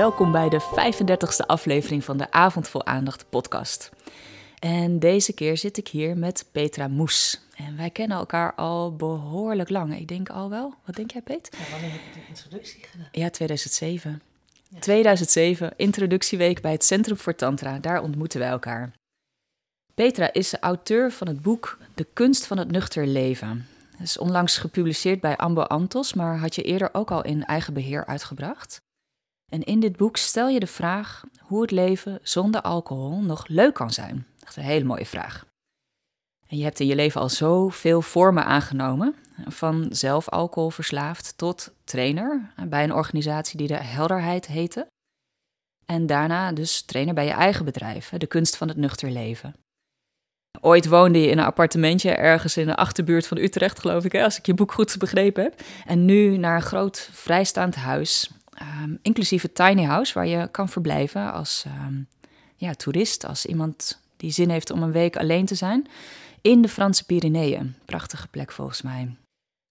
Welkom bij de 35e aflevering van de Avond vol Aandacht podcast. En deze keer zit ik hier met Petra Moes. En wij kennen elkaar al behoorlijk lang. Ik denk al wel. Wat denk jij, Peet? Ja, wanneer heb je de introductie gedaan? Ja, 2007. 2007, introductieweek bij het Centrum voor Tantra. Daar ontmoeten wij elkaar. Petra is de auteur van het boek De kunst van het nuchter leven. Het is onlangs gepubliceerd bij Ambo Antos, maar had je eerder ook al in eigen beheer uitgebracht. En in dit boek stel je de vraag hoe het leven zonder alcohol nog leuk kan zijn. Echt een hele mooie vraag. En je hebt in je leven al zoveel vormen aangenomen, van zelf alcoholverslaafd tot trainer bij een organisatie die de Helderheid heette. En daarna dus trainer bij je eigen bedrijf, de kunst van het nuchter leven. Ooit woonde je in een appartementje ergens in de achterbuurt van Utrecht, geloof ik, als ik je boek goed begrepen heb. En nu naar een groot vrijstaand huis, um, inclusief het tiny house, waar je kan verblijven als um, ja, toerist, als iemand die zin heeft om een week alleen te zijn, in de Franse Pyreneeën. Prachtige plek volgens mij.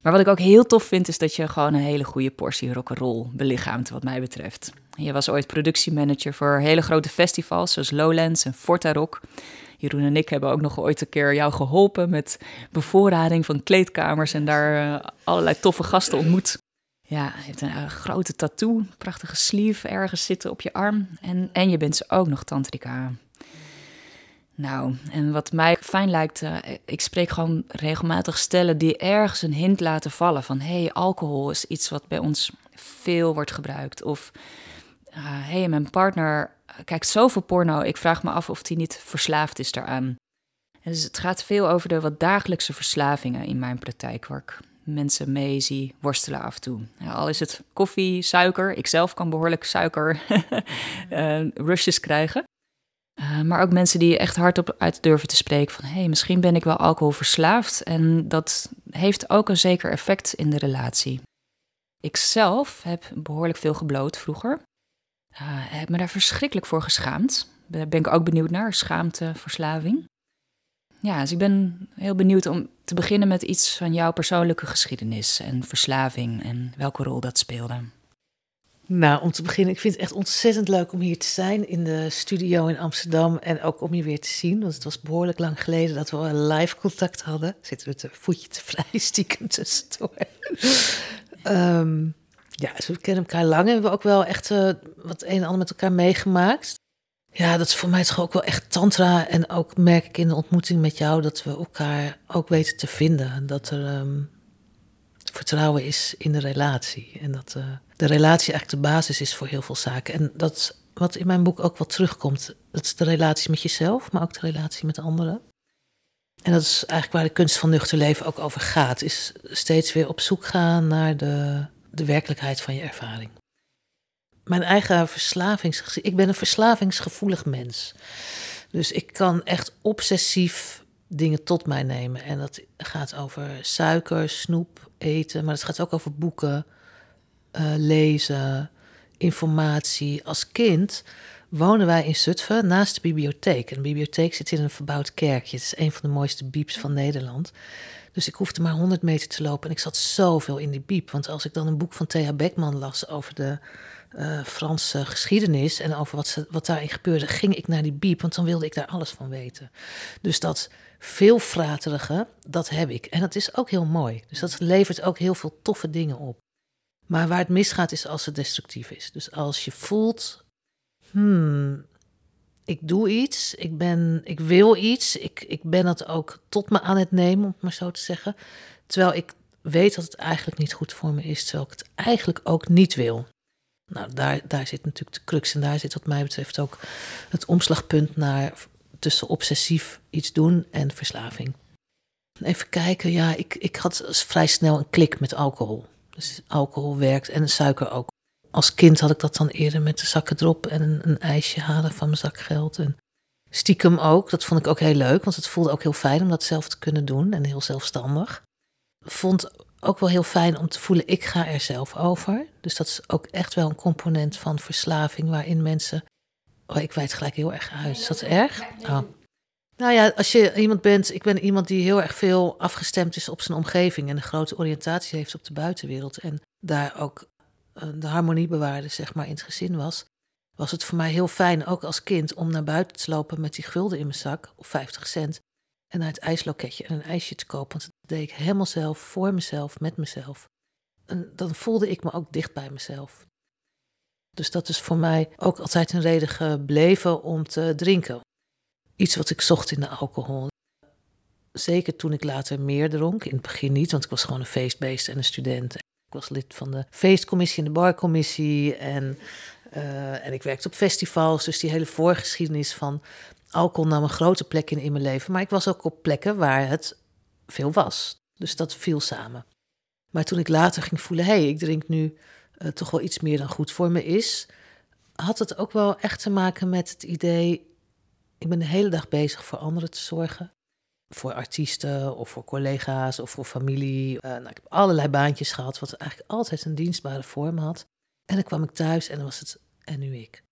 Maar wat ik ook heel tof vind, is dat je gewoon een hele goede portie rock'n'roll belichaamt, wat mij betreft. Je was ooit productiemanager voor hele grote festivals, zoals Lowlands en Forta Rock. Jeroen en ik hebben ook nog ooit een keer jou geholpen met bevoorrading van kleedkamers en daar uh, allerlei toffe gasten ontmoet. Ja, je hebt een uh, grote tattoo, prachtige sleeve ergens zitten op je arm. En, en je bent ze ook nog tantrica. Nou, en wat mij fijn lijkt, uh, ik spreek gewoon regelmatig stellen die ergens een hint laten vallen van hé, hey, alcohol is iets wat bij ons veel wordt gebruikt. Of hé, hey, mijn partner kijkt zoveel porno, ik vraag me af of hij niet verslaafd is daaraan. Dus het gaat veel over de wat dagelijkse verslavingen in mijn praktijk, waar ik mensen mee zie worstelen af en toe. Al is het koffie, suiker, ik zelf kan behoorlijk suiker uh, rushes krijgen. Uh, maar ook mensen die echt hardop uit durven te spreken van... hé, hey, misschien ben ik wel alcoholverslaafd en dat heeft ook een zeker effect in de relatie. Ik zelf heb behoorlijk veel gebloot vroeger. Uh, heb me daar verschrikkelijk voor geschaamd. Daar ben ik ook benieuwd naar, schaamteverslaving. Ja, dus ik ben heel benieuwd om te beginnen met iets van jouw persoonlijke geschiedenis en verslaving en welke rol dat speelde. Nou, om te beginnen, ik vind het echt ontzettend leuk om hier te zijn in de studio in Amsterdam en ook om je weer te zien. Want het was behoorlijk lang geleden dat we live contact hadden. Zitten we het voetje te vrij stiekem tussendoor. um, ja, dus we kennen elkaar lang en hebben we ook wel echt uh, wat een en ander met elkaar meegemaakt. Ja, dat is voor mij toch ook wel echt tantra. En ook merk ik in de ontmoeting met jou dat we elkaar ook weten te vinden. Dat er um, vertrouwen is in de relatie. En dat uh, de relatie eigenlijk de basis is voor heel veel zaken. En dat wat in mijn boek ook wat terugkomt. Dat is de relatie met jezelf, maar ook de relatie met anderen. En dat is eigenlijk waar de kunst van nuchter leven ook over gaat. Is steeds weer op zoek gaan naar de, de werkelijkheid van je ervaring. Mijn eigen verslavings... Ik ben een verslavingsgevoelig mens. Dus ik kan echt obsessief dingen tot mij nemen. En dat gaat over suiker, snoep, eten. Maar het gaat ook over boeken, uh, lezen, informatie. Als kind wonen wij in Zutphen naast de bibliotheek. En de bibliotheek zit in een verbouwd kerkje. Het is een van de mooiste bieps van Nederland. Dus ik hoefde maar 100 meter te lopen en ik zat zoveel in die biep. Want als ik dan een boek van Thea Beckman las over de uh, Franse geschiedenis en over wat, ze, wat daarin gebeurde, ging ik naar die biep, want dan wilde ik daar alles van weten. Dus dat veelfraterige, dat heb ik. En dat is ook heel mooi. Dus dat levert ook heel veel toffe dingen op. Maar waar het misgaat is als het destructief is. Dus als je voelt, hmm, ik doe iets, ik, ben, ik wil iets, ik, ik ben dat ook tot me aan het nemen, om het maar zo te zeggen. Terwijl ik weet dat het eigenlijk niet goed voor me is, terwijl ik het eigenlijk ook niet wil. Nou, daar, daar zit natuurlijk de crux en daar zit wat mij betreft ook het omslagpunt naar tussen obsessief iets doen en verslaving. Even kijken, ja, ik, ik had vrij snel een klik met alcohol. Dus alcohol werkt en suiker ook als kind had ik dat dan eerder met de zakken drop en een, een ijsje halen van mijn zakgeld. En stiekem ook, dat vond ik ook heel leuk, want het voelde ook heel fijn om dat zelf te kunnen doen en heel zelfstandig. Vond ook wel heel fijn om te voelen, ik ga er zelf over. Dus dat is ook echt wel een component van verslaving waarin mensen... Oh, ik wijd gelijk heel erg uit. Is dat erg? Oh. Nou ja, als je iemand bent, ik ben iemand die heel erg veel afgestemd is op zijn omgeving en een grote oriëntatie heeft op de buitenwereld. En daar ook de harmonie bewaarde, zeg maar, in het gezin was. was het voor mij heel fijn, ook als kind, om naar buiten te lopen met die gulden in mijn zak, of 50 cent, en naar het ijsloketje en een ijsje te kopen. Want dat deed ik helemaal zelf, voor mezelf, met mezelf. En dan voelde ik me ook dicht bij mezelf. Dus dat is voor mij ook altijd een reden gebleven om te drinken. Iets wat ik zocht in de alcohol. Zeker toen ik later meer dronk. In het begin niet, want ik was gewoon een feestbeest en een student. Ik was lid van de feestcommissie en de barcommissie. En, uh, en ik werkte op festivals. Dus die hele voorgeschiedenis van alcohol nam een grote plek in in mijn leven. Maar ik was ook op plekken waar het veel was. Dus dat viel samen. Maar toen ik later ging voelen, hé, hey, ik drink nu uh, toch wel iets meer dan goed voor me is, had het ook wel echt te maken met het idee, ik ben de hele dag bezig voor anderen te zorgen. Voor artiesten of voor collega's of voor familie. Uh, nou, ik heb allerlei baantjes gehad, wat eigenlijk altijd een dienstbare vorm had. En dan kwam ik thuis en dan was het, en nu ik.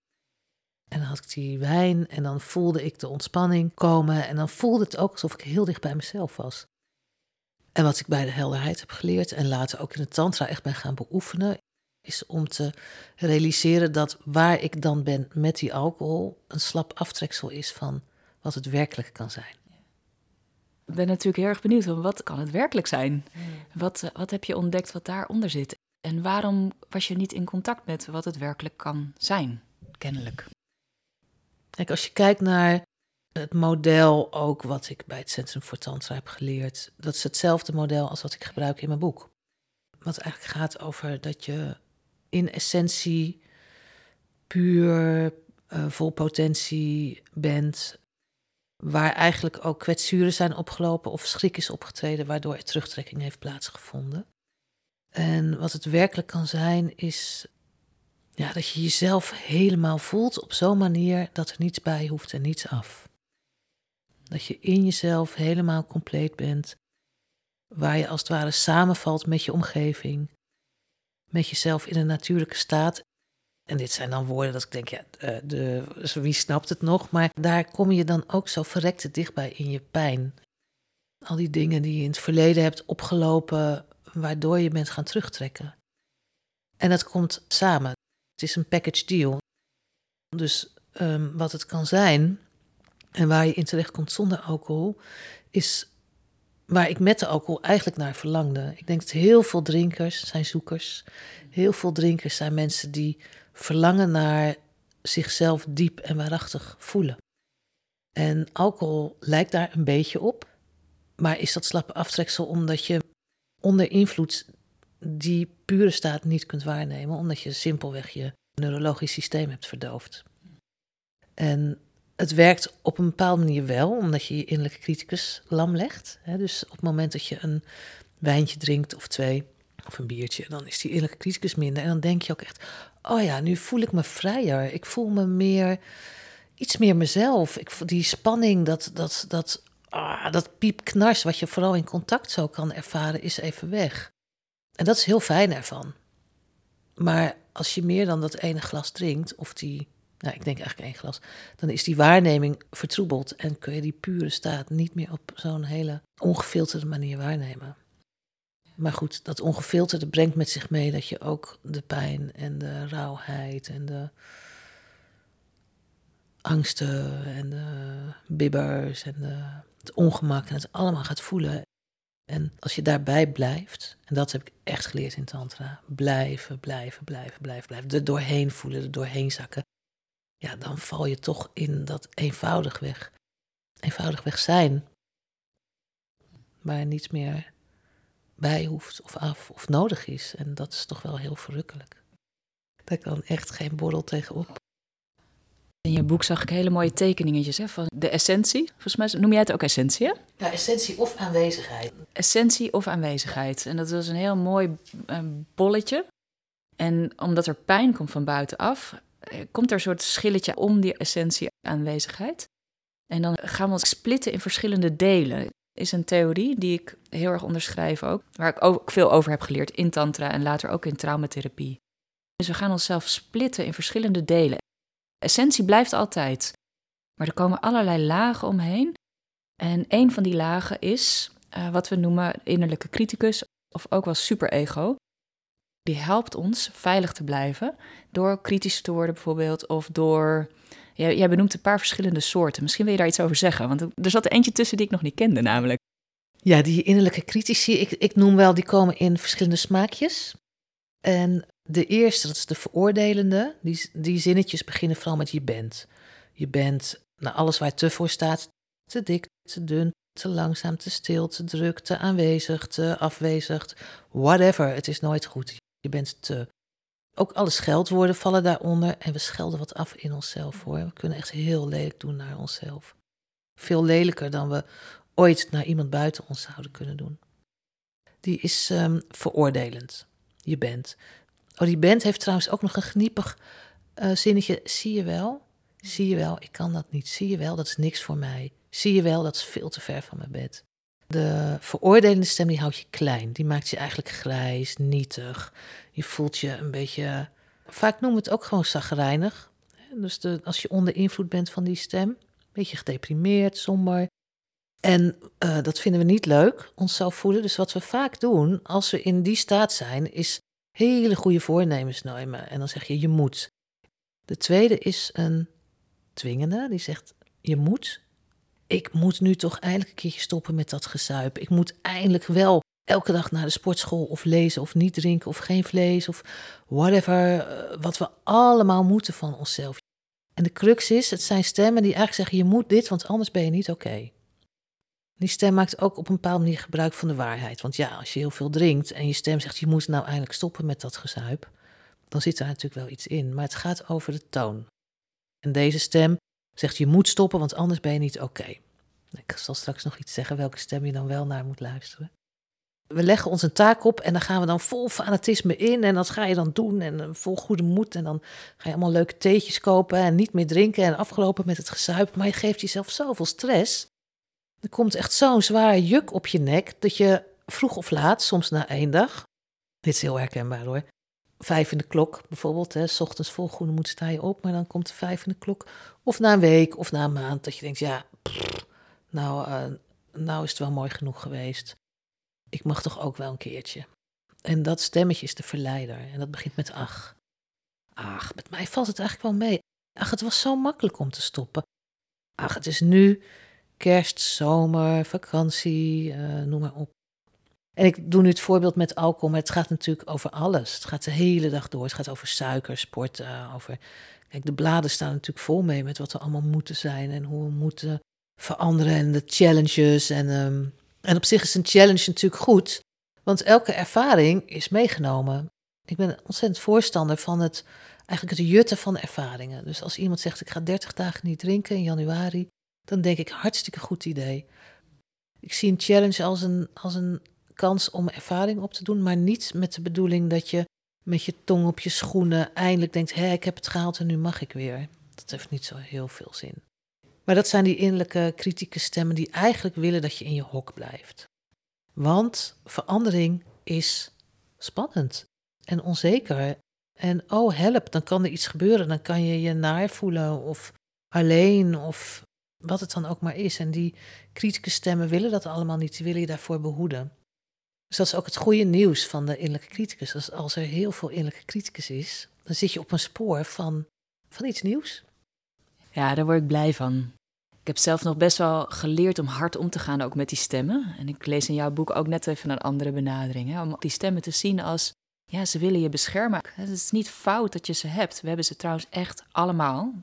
En dan had ik die wijn en dan voelde ik de ontspanning komen. En dan voelde het ook alsof ik heel dicht bij mezelf was. En wat ik bij de helderheid heb geleerd en later ook in de tantra echt ben gaan beoefenen, is om te realiseren dat waar ik dan ben met die alcohol een slap aftreksel is van wat het werkelijk kan zijn. Ik ben natuurlijk heel erg benieuwd, wat kan het werkelijk zijn? Wat, eh, wat heb je ontdekt wat daaronder zit? En waarom was je niet in contact met wat het werkelijk kan zijn, kennelijk? Kijk, als je kijkt naar het model ook wat ik bij het Centrum voor Tantra heb geleerd, dat is hetzelfde model als wat ik gebruik in mijn boek. Wat eigenlijk gaat over dat je in essentie puur uh, vol potentie bent, waar eigenlijk ook kwetsuren zijn opgelopen of schrik is opgetreden, waardoor er terugtrekking heeft plaatsgevonden. En wat het werkelijk kan zijn, is ja, dat je jezelf helemaal voelt op zo'n manier dat er niets bij hoeft en niets af. Dat je in jezelf helemaal compleet bent, waar je als het ware samenvalt met je omgeving, met jezelf in een natuurlijke staat. En dit zijn dan woorden dat ik denk, ja, eh, de, wie snapt het nog? Maar daar kom je dan ook zo verrekte dichtbij in je pijn. Al die dingen die je in het verleden hebt opgelopen, waardoor je bent gaan terugtrekken. En dat komt samen. Het is een package deal. Dus um, wat het kan zijn, en waar je in terecht komt zonder alcohol, is waar ik met de alcohol eigenlijk naar verlangde. Ik denk dat heel veel drinkers zijn zoekers. Heel veel drinkers zijn mensen die verlangen naar zichzelf diep en waarachtig voelen. En alcohol lijkt daar een beetje op. Maar is dat slappe aftreksel omdat je onder invloed die pure staat niet kunt waarnemen, omdat je simpelweg je neurologisch systeem hebt verdoofd. En het werkt op een bepaalde manier wel, omdat je je innerlijke criticus lam legt. Dus op het moment dat je een wijntje drinkt of twee, of een biertje, dan is die innerlijke criticus minder. En dan denk je ook echt, oh ja, nu voel ik me vrijer. Ik voel me meer, iets meer mezelf. Ik, die spanning, dat, dat, dat, ah, dat piepknars, wat je vooral in contact zo kan ervaren, is even weg. En dat is heel fijn ervan. Maar als je meer dan dat ene glas drinkt, of die nou, ik denk eigenlijk één glas, dan is die waarneming vertroebeld en kun je die pure staat niet meer op zo'n hele ongefilterde manier waarnemen. Maar goed, dat ongefilterde brengt met zich mee dat je ook de pijn en de rauwheid en de angsten en de bibbers en de, het ongemak en het allemaal gaat voelen. En als je daarbij blijft, en dat heb ik echt geleerd in Tantra, blijven, blijven, blijven, blijven, blijven, er doorheen voelen, er doorheen zakken ja, dan val je toch in dat eenvoudigweg. Eenvoudigweg zijn. Waar niets meer bij hoeft of af of nodig is. En dat is toch wel heel verrukkelijk. Daar kan echt geen borrel tegenop. In je boek zag ik hele mooie tekeningetjes hè, van de essentie. Volgens mij noem jij het ook essentie, hè? Ja, essentie of aanwezigheid. Essentie of aanwezigheid. En dat was een heel mooi uh, bolletje. En omdat er pijn komt van buitenaf, eh, komt er een soort schilletje om die essentie aanwezigheid. En dan gaan we ons splitten in verschillende delen. Is een theorie die ik heel erg onderschrijf ook, waar ik ook veel over heb geleerd in Tantra en later ook in traumatherapie. Dus we gaan onszelf splitten in verschillende delen. Essentie blijft altijd, maar er komen allerlei lagen omheen. En een van die lagen is uh, wat we noemen innerlijke criticus, of ook wel superego. die helpt ons veilig te blijven door kritisch te worden bijvoorbeeld of door Jij, jij benoemt een paar verschillende soorten. Misschien wil je daar iets over zeggen, want er zat er eentje tussen die ik nog niet kende namelijk. Ja, die innerlijke critici, ik, ik noem wel, die komen in verschillende smaakjes. En de eerste, dat is de veroordelende. Die, die zinnetjes beginnen vooral met je bent. Je bent, nou, alles waar te voor staat, te dik, te dun, te langzaam, te stil, te druk, te aanwezig, te afwezig, whatever. Het is nooit goed. Je bent te. Ook alle scheldwoorden vallen daaronder en we schelden wat af in onszelf hoor. We kunnen echt heel lelijk doen naar onszelf. Veel lelijker dan we ooit naar iemand buiten ons zouden kunnen doen. Die is um, veroordelend. Je bent. Oh, die band heeft trouwens ook nog een geniepig uh, zinnetje. Zie je wel? Zie je wel, ik kan dat niet. Zie je wel, dat is niks voor mij. Zie je wel, dat is veel te ver van mijn bed. De veroordelende stem die houdt je klein. Die maakt je eigenlijk grijs, nietig. Je voelt je een beetje. Vaak noemen we het ook gewoon zagrijnig. Dus de, als je onder invloed bent van die stem, een beetje gedeprimeerd, somber. En uh, dat vinden we niet leuk, onszelf voelen. Dus wat we vaak doen als we in die staat zijn, is hele goede voornemens nemen. En dan zeg je, je moet. De tweede is een dwingende, die zegt, je moet. Ik moet nu toch eindelijk een keertje stoppen met dat gezuip. Ik moet eindelijk wel elke dag naar de sportschool of lezen of niet drinken of geen vlees of whatever. Eh, wat we allemaal moeten van onszelf. En de crux is, het zijn stemmen die eigenlijk zeggen, je moet dit, want anders ben je niet oké. Die stem maakt ook op een bepaalde manier gebruik van de waarheid. Want ja, als je heel veel drinkt en je stem zegt, je moet nou eindelijk stoppen met dat gezuip, dan zit daar natuurlijk wel iets in. Maar het gaat over de toon. En deze stem zegt, je moet stoppen, want anders ben je niet oké. Ik zal straks nog iets zeggen welke stem je dan wel naar moet luisteren. We leggen ons een taak op en dan gaan we dan vol fanatisme in en dat ga je dan doen en eh, vol goede moed en dan ga je allemaal leuke theetjes kopen en niet meer drinken en afgelopen met het gezuip, maar je geeft jezelf zoveel stress er komt echt zo'n zwaar juk op je nek dat je vroeg of laat, soms na één dag, dit is heel herkenbaar hoor, vijf in de klok bijvoorbeeld, hè, s ochtends vol groene moet sta je op, maar dan komt er vijf in de klok. Of na een week of na een maand dat je denkt, ja, nou, uh, nou is het wel mooi genoeg geweest. Ik mag toch ook wel een keertje. En dat stemmetje is de verleider en dat begint met ach. Ach, met mij valt het eigenlijk wel mee. Ach, het was zo makkelijk om te stoppen. Ach, het is nu, kerst, zomer, vakantie, uh, noem maar op. En ik doe nu het voorbeeld met alcohol, maar het gaat natuurlijk over alles. Het gaat de hele dag door. Het gaat over suiker, sporten, over... Kijk, de bladen staan natuurlijk vol mee met wat we allemaal moeten zijn en hoe we moeten veranderen en de challenges. En, um, en op zich is een challenge natuurlijk goed, want elke ervaring is meegenomen. Ik ben ontzettend voorstander van het, eigenlijk het jutten van ervaringen. Dus als iemand zegt, ik ga 30 dagen niet drinken in januari, dan denk ik hartstikke goed idee. Ik zie een challenge als een, als een kans om ervaring op te doen, maar niet met de bedoeling dat je met je tong op je schoenen eindelijk denkt: hé, ik heb het gehaald en nu mag ik weer. Dat heeft niet zo heel veel zin. Maar dat zijn die innerlijke kritische stemmen die eigenlijk willen dat je in je hok blijft. Want verandering is spannend en onzeker. En oh help, dan kan er iets gebeuren. Dan kan je je naar voelen of alleen of wat het dan ook maar is. En die kritische stemmen willen dat allemaal niet, die willen je daarvoor behoeden. Dus dat is ook het goede nieuws van de innerlijke criticus. Als, er heel veel innerlijke criticus is, dan zit je op een spoor van, van iets nieuws. Ja, daar word ik blij van. Ik heb zelf nog best wel geleerd om hard om te gaan ook met die stemmen. En ik lees in jouw boek ook net even een andere benadering. Hè, om die stemmen te zien als, ja, ze willen je beschermen. Het is niet fout dat je ze hebt. We hebben ze trouwens echt allemaal.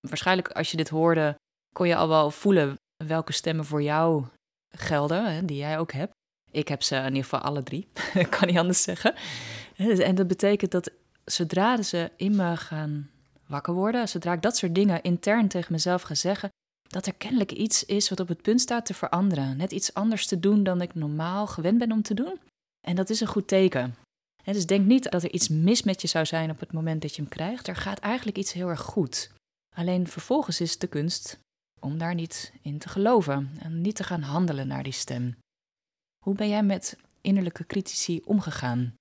Waarschijnlijk als je dit hoorde, kon je al wel voelen welke stemmen voor jou gelden, hè, die jij ook hebt. Ik heb ze in ieder geval alle drie, kan niet anders zeggen. En dat betekent dat zodra ze in me gaan wakker worden, zodra ik dat soort dingen intern tegen mezelf ga zeggen, dat er kennelijk iets is wat op het punt staat te veranderen. Net iets anders te doen dan ik normaal gewend ben om te doen. En dat is een goed teken. dus denk niet dat er iets mis met je zou zijn op het moment dat je hem krijgt. Er gaat eigenlijk iets heel erg goed. Alleen vervolgens is de kunst om daar niet in te geloven en niet te gaan handelen naar die stem. Hoe ben jij met innerlijke critici omgegaan?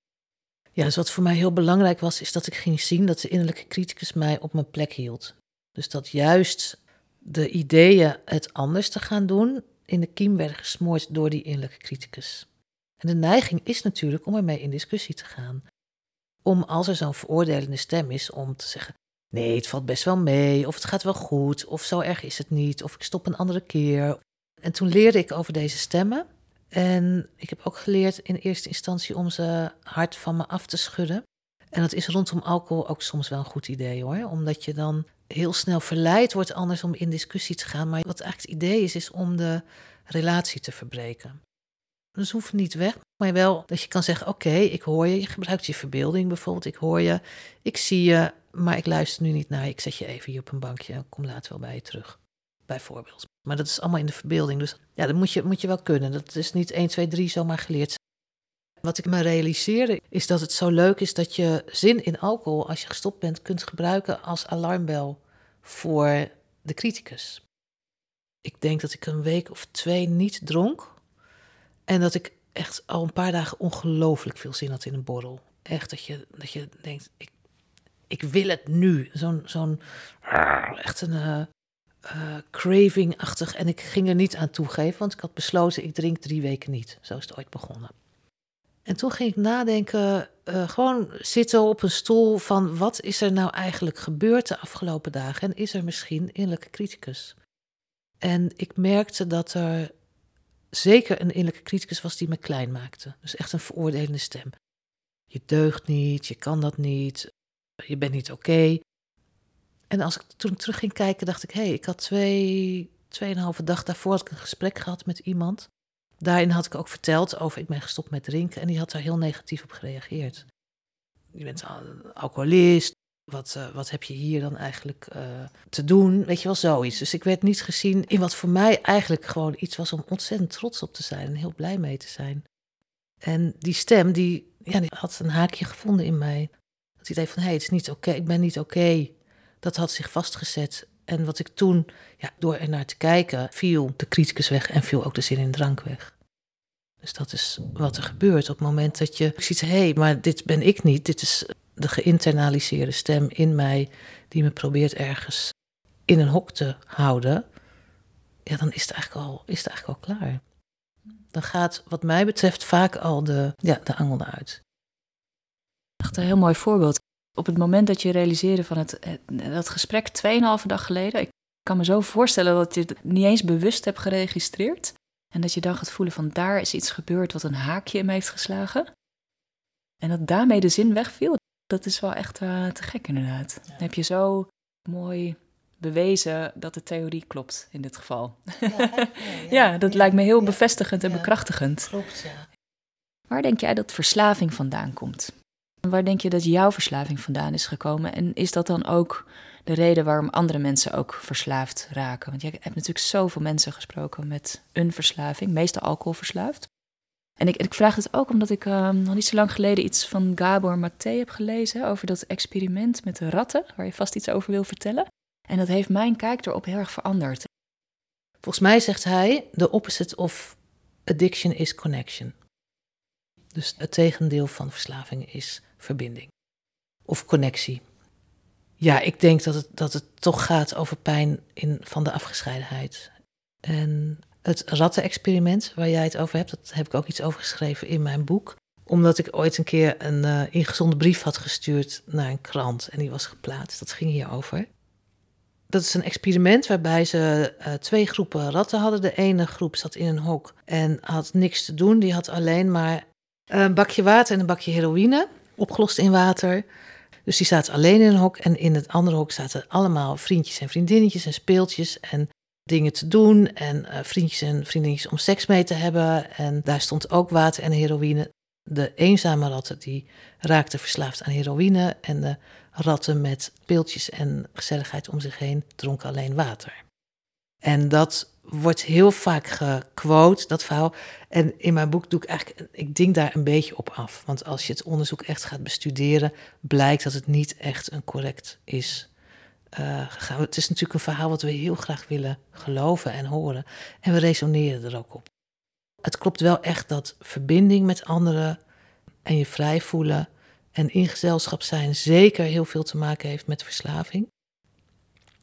Ja, dus wat voor mij heel belangrijk was, is dat ik ging zien dat de innerlijke criticus mij op mijn plek hield. Dus dat juist de ideeën het anders te gaan doen in de kiem werden gesmoord door die innerlijke criticus. En de neiging is natuurlijk om ermee in discussie te gaan. om als er zo'n veroordelende stem is, om te zeggen: nee, het valt best wel mee, of het gaat wel goed, of zo erg is het niet, of ik stop een andere keer. En toen leerde ik over deze stemmen. En ik heb ook geleerd in eerste instantie om ze hard van me af te schudden. En dat is rondom alcohol ook soms wel een goed idee hoor. Omdat je dan heel snel verleid wordt anders om in discussie te gaan. Maar wat eigenlijk het idee is, is om de relatie te verbreken. Dus hoeft niet weg, maar wel dat je kan zeggen: Oké, ik hoor je, je gebruikt je verbeelding bijvoorbeeld. Ik hoor je, ik zie je, maar ik luister nu niet naar je. Ik zet je even hier op een bankje en kom later wel bij je terug. Bijvoorbeeld. Maar dat is allemaal in de verbeelding. Dus ja, dat moet je, moet je wel kunnen. Dat is niet 1, 2, 3 zomaar geleerd. Wat ik me realiseerde is dat het zo leuk is dat je zin in alcohol, als je gestopt bent, kunt gebruiken als alarmbel voor de criticus. Ik denk dat ik een week of twee niet dronk. En dat ik echt al een paar dagen ongelooflijk veel zin had in een borrel. Echt dat je, dat je denkt, ik, ik wil het nu. Zo'n, zo'n echt een uh, uh, craving-achtig. En ik ging er niet aan toegeven, want ik had besloten, ik drink drie weken niet. Zo is het ooit begonnen. En toen ging ik nadenken, uh, gewoon zitten op een stoel van wat is er nou eigenlijk gebeurd de afgelopen dagen en is er misschien innerlijke criticus? En ik merkte dat er zeker een innerlijke criticus was die me klein maakte. Dus echt een veroordelende stem. Je deugt niet, je kan dat niet, je bent niet oké. En als ik toen terug ging kijken, dacht ik, hé, hey, ik had twee, tweeënhalve dag daarvoor had ik een gesprek gehad met iemand daarin had ik ook verteld over ik ben gestopt met drinken en die had daar heel negatief op gereageerd. Je bent alcoholist, wat, uh, wat heb je hier dan eigenlijk uh, te doen? Weet je wel, zoiets. Dus ik werd niet gezien in wat voor mij eigenlijk gewoon iets was om ontzettend trots op te zijn en heel blij mee te zijn. En die stem, die, ja, die had een haakje gevonden in mij. Dat idee van, hé, hey, het is niet oké, ik ben niet oké. Dat had zich vastgezet. En wat ik toen, ja, door er naar te kijken, viel de criticus weg en viel ook de zin in drank weg. Dus dat is wat er gebeurt op het moment dat je ziet, hé, hey, maar dit ben ik niet. Dit is de geïnternaliseerde stem in mij die me probeert ergens in een hok te houden. Ja, dan is het eigenlijk al, is het eigenlijk al klaar. Dan gaat, wat mij betreft, vaak al de, ja, de angel eruit. Echt een heel mooi voorbeeld. Op het moment dat je realiseerde van het, dat gesprek 2,5 dag geleden, ik kan me zo voorstellen dat je het niet eens bewust hebt geregistreerd. En dat je dan gaat voelen van daar is iets gebeurd wat een haakje in me heeft geslagen. En dat daarmee de zin wegviel, dat is wel echt uh, te gek inderdaad. Dan heb je zo mooi bewezen dat de theorie klopt in dit geval. Ja, ja dat lijkt me heel bevestigend en bekrachtigend. Klopt, ja. Waar denk jij dat verslaving vandaan komt? Waar denk je dat jouw verslaving vandaan is gekomen? En is dat dan ook de reden waarom andere mensen ook verslaafd raken? Want je hebt natuurlijk zoveel mensen gesproken met een verslaving, meestal alcoholverslaafd. En ik, ik vraag het ook omdat ik uh, nog niet zo lang geleden iets van Gabor Maté heb gelezen over dat experiment met de ratten, waar je vast iets over wil vertellen. En dat heeft mijn kijk erop heel erg veranderd. Volgens mij zegt hij: the opposite of addiction is connection. Dus het tegendeel van verslaving is verbinding of connectie. Ja, ik denk dat het, dat het toch gaat over pijn in, van de afgescheidenheid. En het rattenexperiment waar jij het over hebt, dat heb ik ook iets over geschreven in mijn boek. Omdat ik ooit een keer een uh, ingezonde brief had gestuurd naar een krant en die was geplaatst. Dat ging hierover. Dat is een experiment waarbij ze uh, twee groepen ratten hadden. De ene groep zat in een hok en had niks te doen. Die had alleen maar een bakje water en een bakje heroïne opgelost in water. Dus die zaten alleen in een hok en in het andere hok zaten allemaal vriendjes en vriendinnetjes en speeltjes en dingen te doen en uh, vriendjes en vriendinnetjes om seks mee te hebben. En daar stond ook water en heroïne. De eenzame ratten die raakten verslaafd aan heroïne en de ratten met speeltjes en gezelligheid om zich heen dronken alleen water. En dat wordt heel vaak gequote, dat verhaal. En in mijn boek doe ik eigenlijk, ik ding daar een beetje op af. Want als je het onderzoek echt gaat bestuderen, blijkt dat het niet echt een correct is gegaan. Het is natuurlijk een verhaal wat we heel graag willen geloven en horen. En we resoneren er ook op. Het klopt wel echt dat verbinding met anderen en je vrij voelen en in gezelschap zijn zeker heel veel te maken heeft met verslaving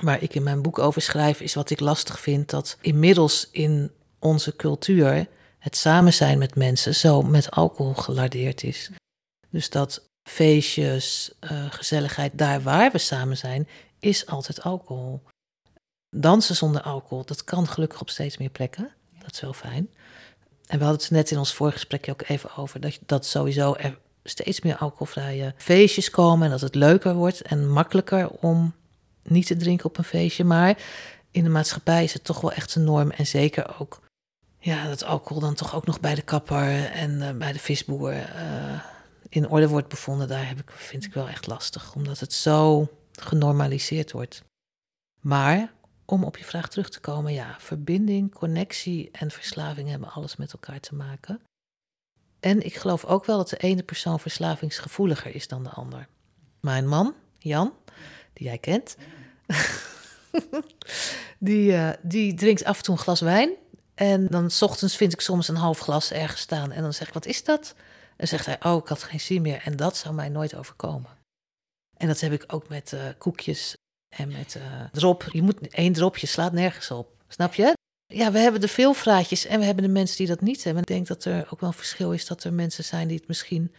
waar ik in mijn boek over schrijf, is wat ik lastig vind: dat inmiddels in onze cultuur het samen zijn met mensen zo met alcohol gelardeerd is. Dus dat feestjes, uh, gezelligheid, daar waar we samen zijn, is altijd alcohol. Dansen zonder alcohol, dat kan gelukkig op steeds meer plekken. Dat is wel fijn. En we hadden het net in ons voorgesprekje ook even over dat, dat sowieso er steeds meer alcoholvrije feestjes komen en dat het leuker wordt en makkelijker om niet te drinken op een feestje. Maar in de maatschappij is het toch wel echt een norm en zeker ook ja, dat alcohol dan toch ook nog bij de kapper en uh, bij de visboer uh, in orde wordt bevonden, daar heb ik, vind ik wel echt lastig, omdat het zo genormaliseerd wordt. Maar om op je vraag terug te komen, ja, verbinding, connectie en verslaving hebben alles met elkaar te maken. En ik geloof ook wel dat de ene persoon verslavingsgevoeliger is dan de ander. Mijn man, Jan, die jij kent, die, uh, die drinkt af en toe een glas wijn. En dan s ochtends vind ik soms een half glas ergens staan. En dan zeg ik, wat is dat? En zegt hij, oh, ik had geen zin meer. En dat zou mij nooit overkomen. En dat heb ik ook met uh, koekjes en met uh, drop. Je moet één dropje slaat nergens op. Snap je? Ja, we hebben de veelvraatjes en we hebben de mensen die dat niet hebben. Ik denk dat er ook wel een verschil is dat er mensen zijn die het misschien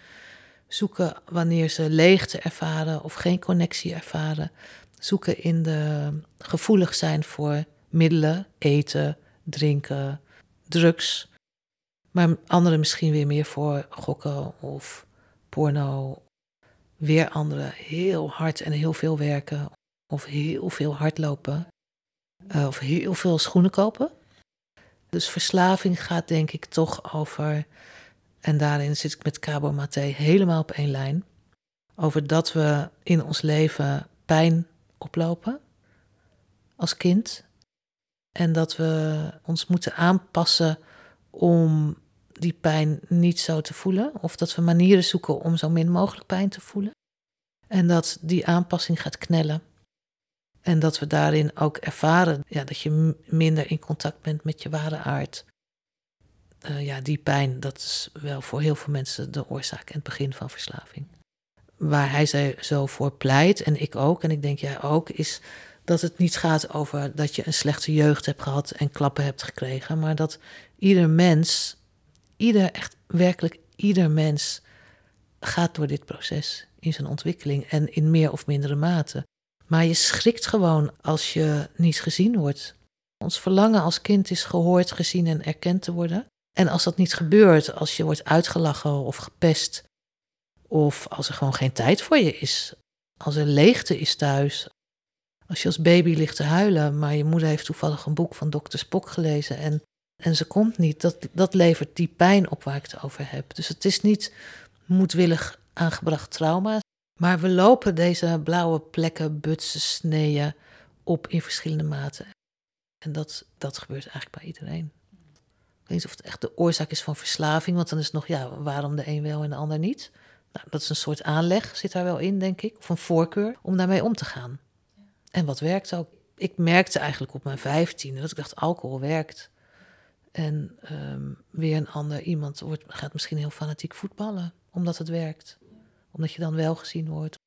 zoeken wanneer ze leegte ervaren of geen connectie ervaren. Zoeken in de gevoelig zijn voor middelen, eten, drinken, drugs. Maar anderen misschien weer meer voor gokken of porno. Weer anderen heel hard en heel veel werken. Of heel veel hardlopen. Uh, of heel veel schoenen kopen. Dus verslaving gaat denk ik toch over, en daarin zit ik met Cabo Mate helemaal op één lijn, over dat we in ons leven pijn oplopen als kind. En dat we ons moeten aanpassen om die pijn niet zo te voelen. Of dat we manieren zoeken om zo min mogelijk pijn te voelen. En dat die aanpassing gaat knellen. En dat we daarin ook ervaren ja, dat je minder in contact bent met je ware aard. Uh, ja, die pijn, dat is wel voor heel veel mensen de oorzaak en het begin van verslaving. Waar hij zo voor pleit, en ik ook, en ik denk jij ook, is dat het niet gaat over dat je een slechte jeugd hebt gehad en klappen hebt gekregen, maar dat ieder mens, ieder, echt werkelijk ieder mens, gaat door dit proces in zijn ontwikkeling en in meer of mindere mate. Maar je schrikt gewoon als je niet gezien wordt. Ons verlangen als kind is gehoord, gezien en erkend te worden. En als dat niet gebeurt, als je wordt uitgelachen of gepest, of als er gewoon geen tijd voor je is, als er leegte is thuis, als je als baby ligt te huilen, maar je moeder heeft toevallig een boek van dokter Spock gelezen en, en ze komt niet, dat, dat levert die pijn op waar ik het over heb. Dus het is niet moedwillig aangebracht trauma, maar we lopen deze blauwe plekken, butsen, sneeën op in verschillende maten. En dat, dat gebeurt eigenlijk bij iedereen. Ik weet niet of het echt de oorzaak is van verslaving, want dan is het nog, ja, waarom de een wel en de ander niet? Nou, dat is een soort aanleg, zit daar wel in, denk ik, of een voorkeur om daarmee om te gaan. En wat werkt ook? Ik merkte eigenlijk op mijn vijftiende dat ik dacht, alcohol werkt. En um, weer een ander iemand wordt, gaat misschien heel fanatiek voetballen, omdat het werkt. Omdat je dan wel gezien wordt.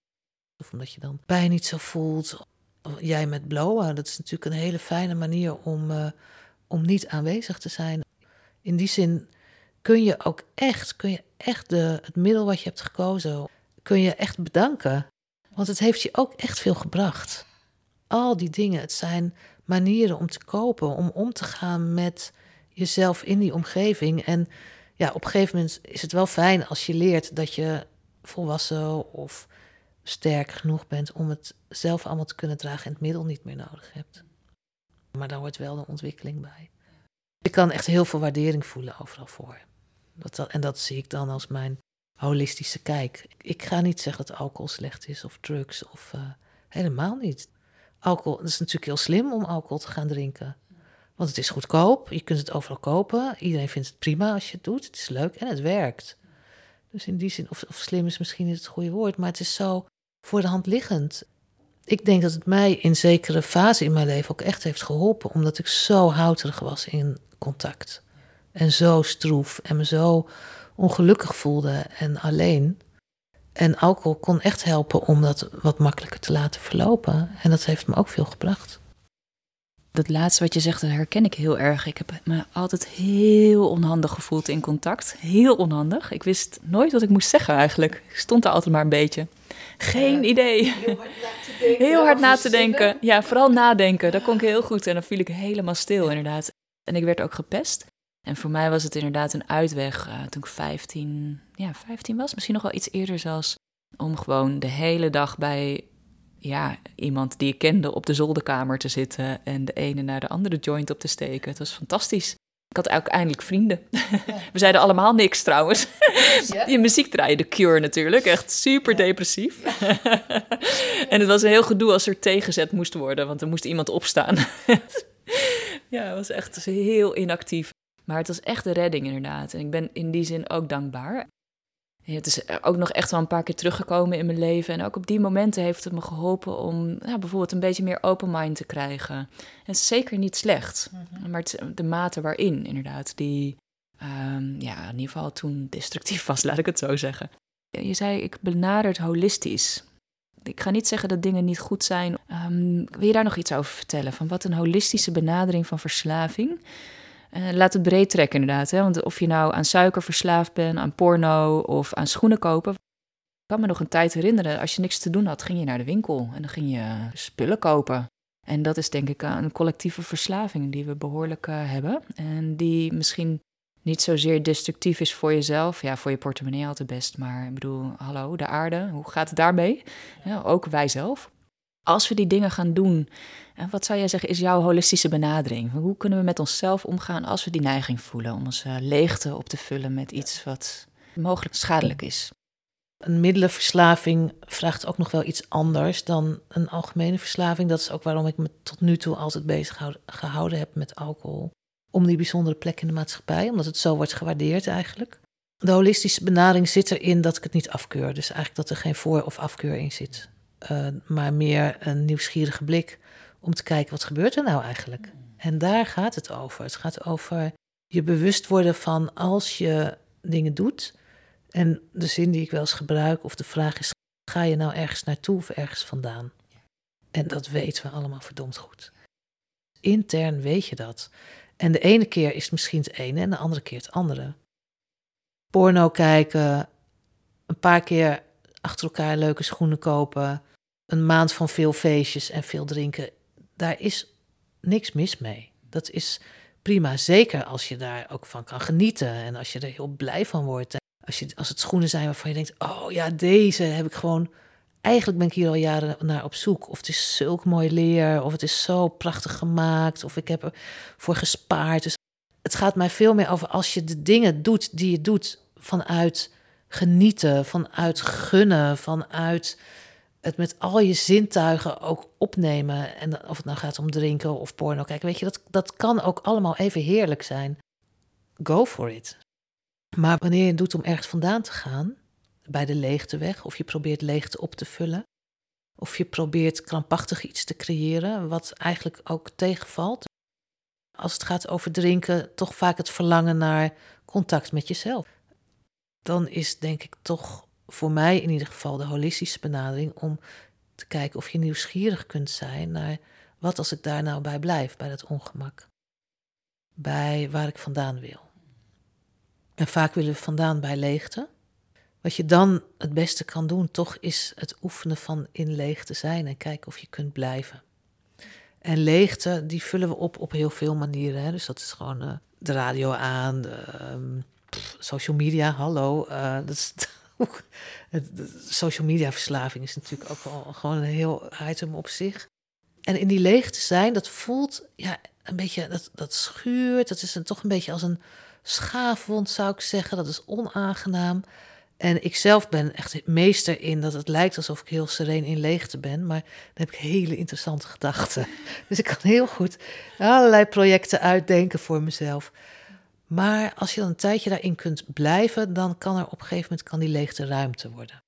Of omdat je dan pijn niet zo voelt. Jij met blowen, dat is natuurlijk een hele fijne manier om, uh, om niet aanwezig te zijn. In die zin kun je ook echt, kun je echt de, het middel wat je hebt gekozen, kun je echt bedanken. Want het heeft je ook echt veel gebracht. Al die dingen, het zijn manieren om te kopen, om om te gaan met jezelf in die omgeving. En ja, op een gegeven moment is het wel fijn als je leert dat je volwassen of sterk genoeg bent om het zelf allemaal te kunnen dragen en het middel niet meer nodig hebt. Maar daar hoort wel een ontwikkeling bij. Ik kan echt heel veel waardering voelen overal voor. Dat, en dat zie ik dan als mijn holistische kijk. Ik ga niet zeggen dat alcohol slecht is of drugs of uh, helemaal niet. Alcohol, het is natuurlijk heel slim om alcohol te gaan drinken. Want het is goedkoop, je kunt het overal kopen. Iedereen vindt het prima als je het doet. Het is leuk en het werkt. Dus in die zin, of, of slim is misschien niet het goede woord, maar het is zo voor de hand liggend. Ik denk dat het mij in zekere fase in mijn leven ook echt heeft geholpen, omdat ik zo houterig was in contact. En zo stroef en me zo ongelukkig voelde en alleen. En alcohol kon echt helpen om dat wat makkelijker te laten verlopen. En dat heeft me ook veel gebracht. Dat laatste wat je zegt, dat herken ik heel erg. Ik heb me altijd heel onhandig gevoeld in contact. Heel onhandig. Ik wist nooit wat ik moest zeggen eigenlijk. Ik stond daar altijd maar een beetje. Geen idee. Heel hard na te denken. Heel hard na te denken. Ja, vooral nadenken. Dat kon ik heel goed. En dan viel ik helemaal stil, inderdaad. En ik werd ook gepest. En voor mij was het inderdaad een uitweg uh, toen ik 15, ja, 15 was. Misschien nog wel iets eerder zelfs. Om gewoon de hele dag bij ja, iemand die ik kende op de zolderkamer te zitten en de ene naar de andere joint op te steken. Het was fantastisch. Ik had ook eindelijk vrienden. We zeiden allemaal niks trouwens. Ja? Je muziek draaien, de Cure natuurlijk. Echt super depressief. en het was een heel gedoe als er tegenzet moest worden, want er moest iemand opstaan. ja, het was echt heel inactief. Maar het was echt de redding inderdaad. En ik ben in die zin ook dankbaar. Het is ook nog echt wel een paar keer teruggekomen in mijn leven. En ook op die momenten heeft het me geholpen om ja, bijvoorbeeld een beetje meer open mind te krijgen. En het is zeker niet slecht, mhm. maar het de mate waarin inderdaad, die um, ja, in ieder geval toen destructief was, laat ik het zo zeggen. Je zei, ik benader het holistisch. Ik ga niet zeggen dat dingen niet goed zijn. Um, wil je daar nog iets over vertellen? Van wat een holistische benadering van verslaving uh, laat het breed trekken inderdaad. Hè? Want of je nou aan suiker verslaafd bent, aan porno of aan schoenen kopen. Ik kan me nog een tijd herinneren, als je niks te doen had, ging je naar de winkel en dan ging je spullen kopen. En dat is denk ik een collectieve verslaving die we behoorlijk uh, hebben. En die misschien niet zozeer destructief is voor jezelf. Ja, voor je portemonnee altijd best. Maar ik bedoel, hallo, de aarde, hoe gaat het daarmee? Ja, ook wij zelf. Als we die dingen gaan doen, en wat zou jij zeggen is jouw holistische benadering? Hoe kunnen we met onszelf omgaan als we die neiging voelen om onze leegte op te vullen met iets wat mogelijk schadelijk is? Een middelenverslaving vraagt ook nog wel iets anders dan een algemene verslaving. Dat is ook waarom ik me tot nu toe altijd bezig gehouden heb met alcohol. Om die bijzondere plek in de maatschappij, omdat het zo wordt gewaardeerd eigenlijk. De holistische benadering zit erin dat ik het niet afkeur. Dus eigenlijk dat er geen voor- of afkeur in zit. Uh, maar meer een nieuwsgierige blik om te kijken wat gebeurt er nou eigenlijk. En daar gaat het over. Het gaat over je bewust worden van als je dingen doet. En de zin die ik wel eens gebruik, of de vraag is: ga je nou ergens naartoe of ergens vandaan? En dat weten we allemaal verdomd goed. Intern weet je dat. En de ene keer is het misschien het ene en de andere keer het andere. Porno kijken, een paar keer achter elkaar leuke schoenen kopen, een maand van veel feestjes en veel drinken. Daar is niks mis mee. Dat is prima, zeker als je daar ook van kan genieten en als je er heel blij van wordt. Als, je, als het schoenen zijn waarvan je denkt, oh ja, deze heb ik gewoon... Eigenlijk ben ik hier al jaren naar op zoek. Of het is zulk mooi leer, of het is zo prachtig gemaakt, of ik heb ervoor gespaard. Dus het gaat mij veel meer over als je de dingen doet die je doet vanuit genieten, vanuit gunnen, vanuit het met al je zintuigen ook opnemen. En of het nou gaat om drinken of porno kijken, weet je, dat, dat kan ook allemaal even heerlijk zijn. Go for it. Maar wanneer je het doet om ergens vandaan te gaan, bij de leegteweg, of je probeert leegte op te vullen, of je probeert krampachtig iets te creëren, wat eigenlijk ook tegenvalt. Als het gaat over drinken, toch vaak het verlangen naar contact met jezelf. Dan is denk ik toch voor mij in ieder geval de holistische benadering om te kijken of je nieuwsgierig kunt zijn naar wat als ik daar nou bij blijf, bij dat ongemak. Bij waar ik vandaan wil. En vaak willen we vandaan bij leegte. Wat je dan het beste kan doen, toch is het oefenen van in leegte zijn en kijken of je kunt blijven. En leegte, die vullen we op op heel veel manieren. Hè? Dus dat is gewoon uh, de radio aan, ehm, social media, hallo. Uh, dat is social media verslaving is natuurlijk ook wel gewoon een heel item op zich. En in die leegte zijn, dat voelt ja, een beetje, dat, dat schuurt. Dat is een, toch een beetje als een schaafwond, zou ik zeggen. Dat is onaangenaam. En ik zelf ben echt meester in dat het lijkt alsof ik heel sereen in leegte ben. Maar dan heb ik hele interessante gedachten. Dus ik kan heel goed allerlei projecten uitdenken voor mezelf. Maar als je dan een tijdje daarin kunt blijven, dan kan er op een gegeven moment kan die leegte ruimte worden.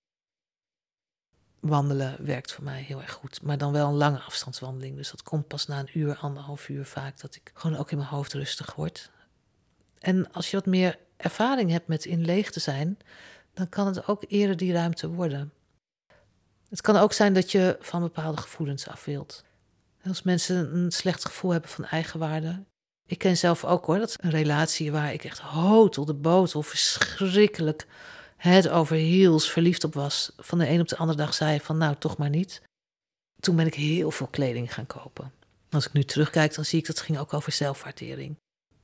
Wandelen werkt voor mij heel erg goed, maar dan wel een lange afstandswandeling. Dus dat komt pas na een uur, anderhalf uur vaak, dat ik gewoon ook in mijn hoofd rustig word. En als je wat meer ervaring hebt met in leeg te zijn, dan kan het ook eerder die ruimte worden. Het kan ook zijn dat je van bepaalde gevoelens af wilt. Als mensen een slecht gevoel hebben van eigenwaarde. Ik ken zelf ook hoor, dat is een relatie waar ik echt hotel de botel verschrikkelijk het over heels verliefd op was. Van de een op de andere dag zei van nou toch maar niet. Toen ben ik heel veel kleding gaan kopen. Als ik nu terugkijk, dan zie ik dat het ging ook over zelfwaardering.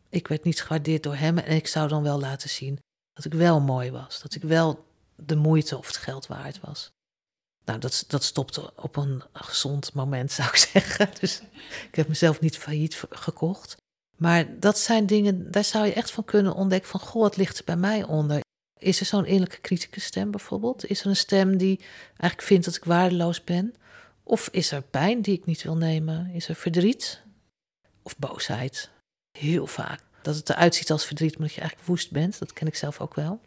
Ik werd niet gewaardeerd door hem en ik zou dan wel laten zien dat ik wel mooi was. Dat ik wel de moeite of het geld waard was. Nou, dat, dat stopte op een gezond moment, zou ik zeggen. Dus ik heb mezelf niet failliet gekocht. Maar dat zijn dingen, daar zou je echt van kunnen ontdekken van, goh, wat ligt er bij mij onder? Is er zo'n innerlijke kritische stem bijvoorbeeld? Is er een stem die eigenlijk vindt dat ik waardeloos ben? Of is er pijn die ik niet wil nemen? Is er verdriet? Of boosheid? Heel vaak. Dat het eruit ziet als verdriet, omdat je eigenlijk woest bent. Dat ken ik zelf ook wel.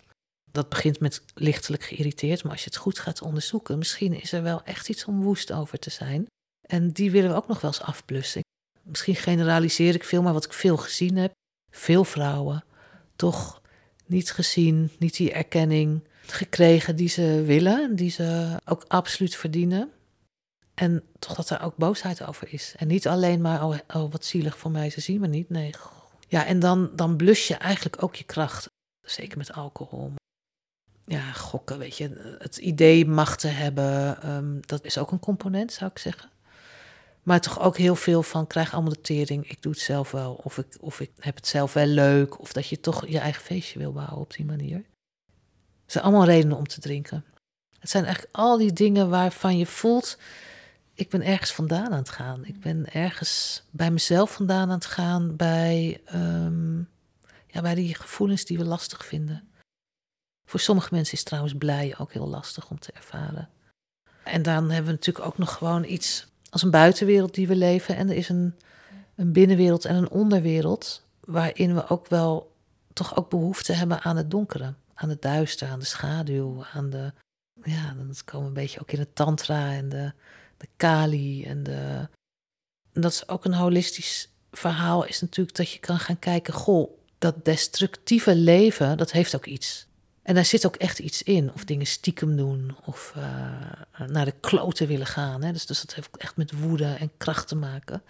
Dat begint met lichtelijk geïrriteerd, maar als je het goed gaat onderzoeken, misschien is er wel echt iets om woest over te zijn. En die willen we ook nog wel eens afblussen. Misschien generaliseer ik veel, maar wat ik veel gezien heb, veel vrouwen toch niet gezien, niet die erkenning gekregen die ze willen, die ze ook absoluut verdienen. En toch dat er ook boosheid over is. En niet alleen maar, oh, oh wat zielig voor mij, ze zien me niet. Nee. Ja, en dan, dan blus je eigenlijk ook je kracht. Zeker met alcohol. Ja, gokken, weet je. Het idee macht te hebben, ehm, dat is ook een component, zou ik zeggen. Maar toch ook heel veel van krijg allemaal de tering. Ik doe het zelf wel. Of ik, of ik heb het zelf wel leuk. Of dat je toch je eigen feestje wil bouwen op die manier. Het zijn allemaal redenen om te drinken. Het zijn eigenlijk al die dingen waarvan je voelt. Ik ben ergens vandaan aan het gaan. Ik ben ergens bij mezelf vandaan aan het gaan. Bij, um, ja, bij die gevoelens die we lastig vinden. Voor sommige mensen is trouwens blij ook heel lastig om te ervaren. En dan hebben we natuurlijk ook nog gewoon iets als een buitenwereld die we leven. En er is een, een binnenwereld en een onderwereld. Waarin we ook wel toch ook behoefte hebben aan het donkere. Aan het duister, aan de schaduw, aan de. Ja, dan komen een beetje ook in het tantra en de, de kali. En, de, en dat is ook een holistisch verhaal, is natuurlijk dat je kan gaan kijken. Goh, dat destructieve leven, dat heeft ook iets. En daar zit ook echt iets in. Of dingen stiekem doen. Of uh, naar de kloten willen gaan. Hè. Dus, dus dat heeft echt met woede en kracht te maken.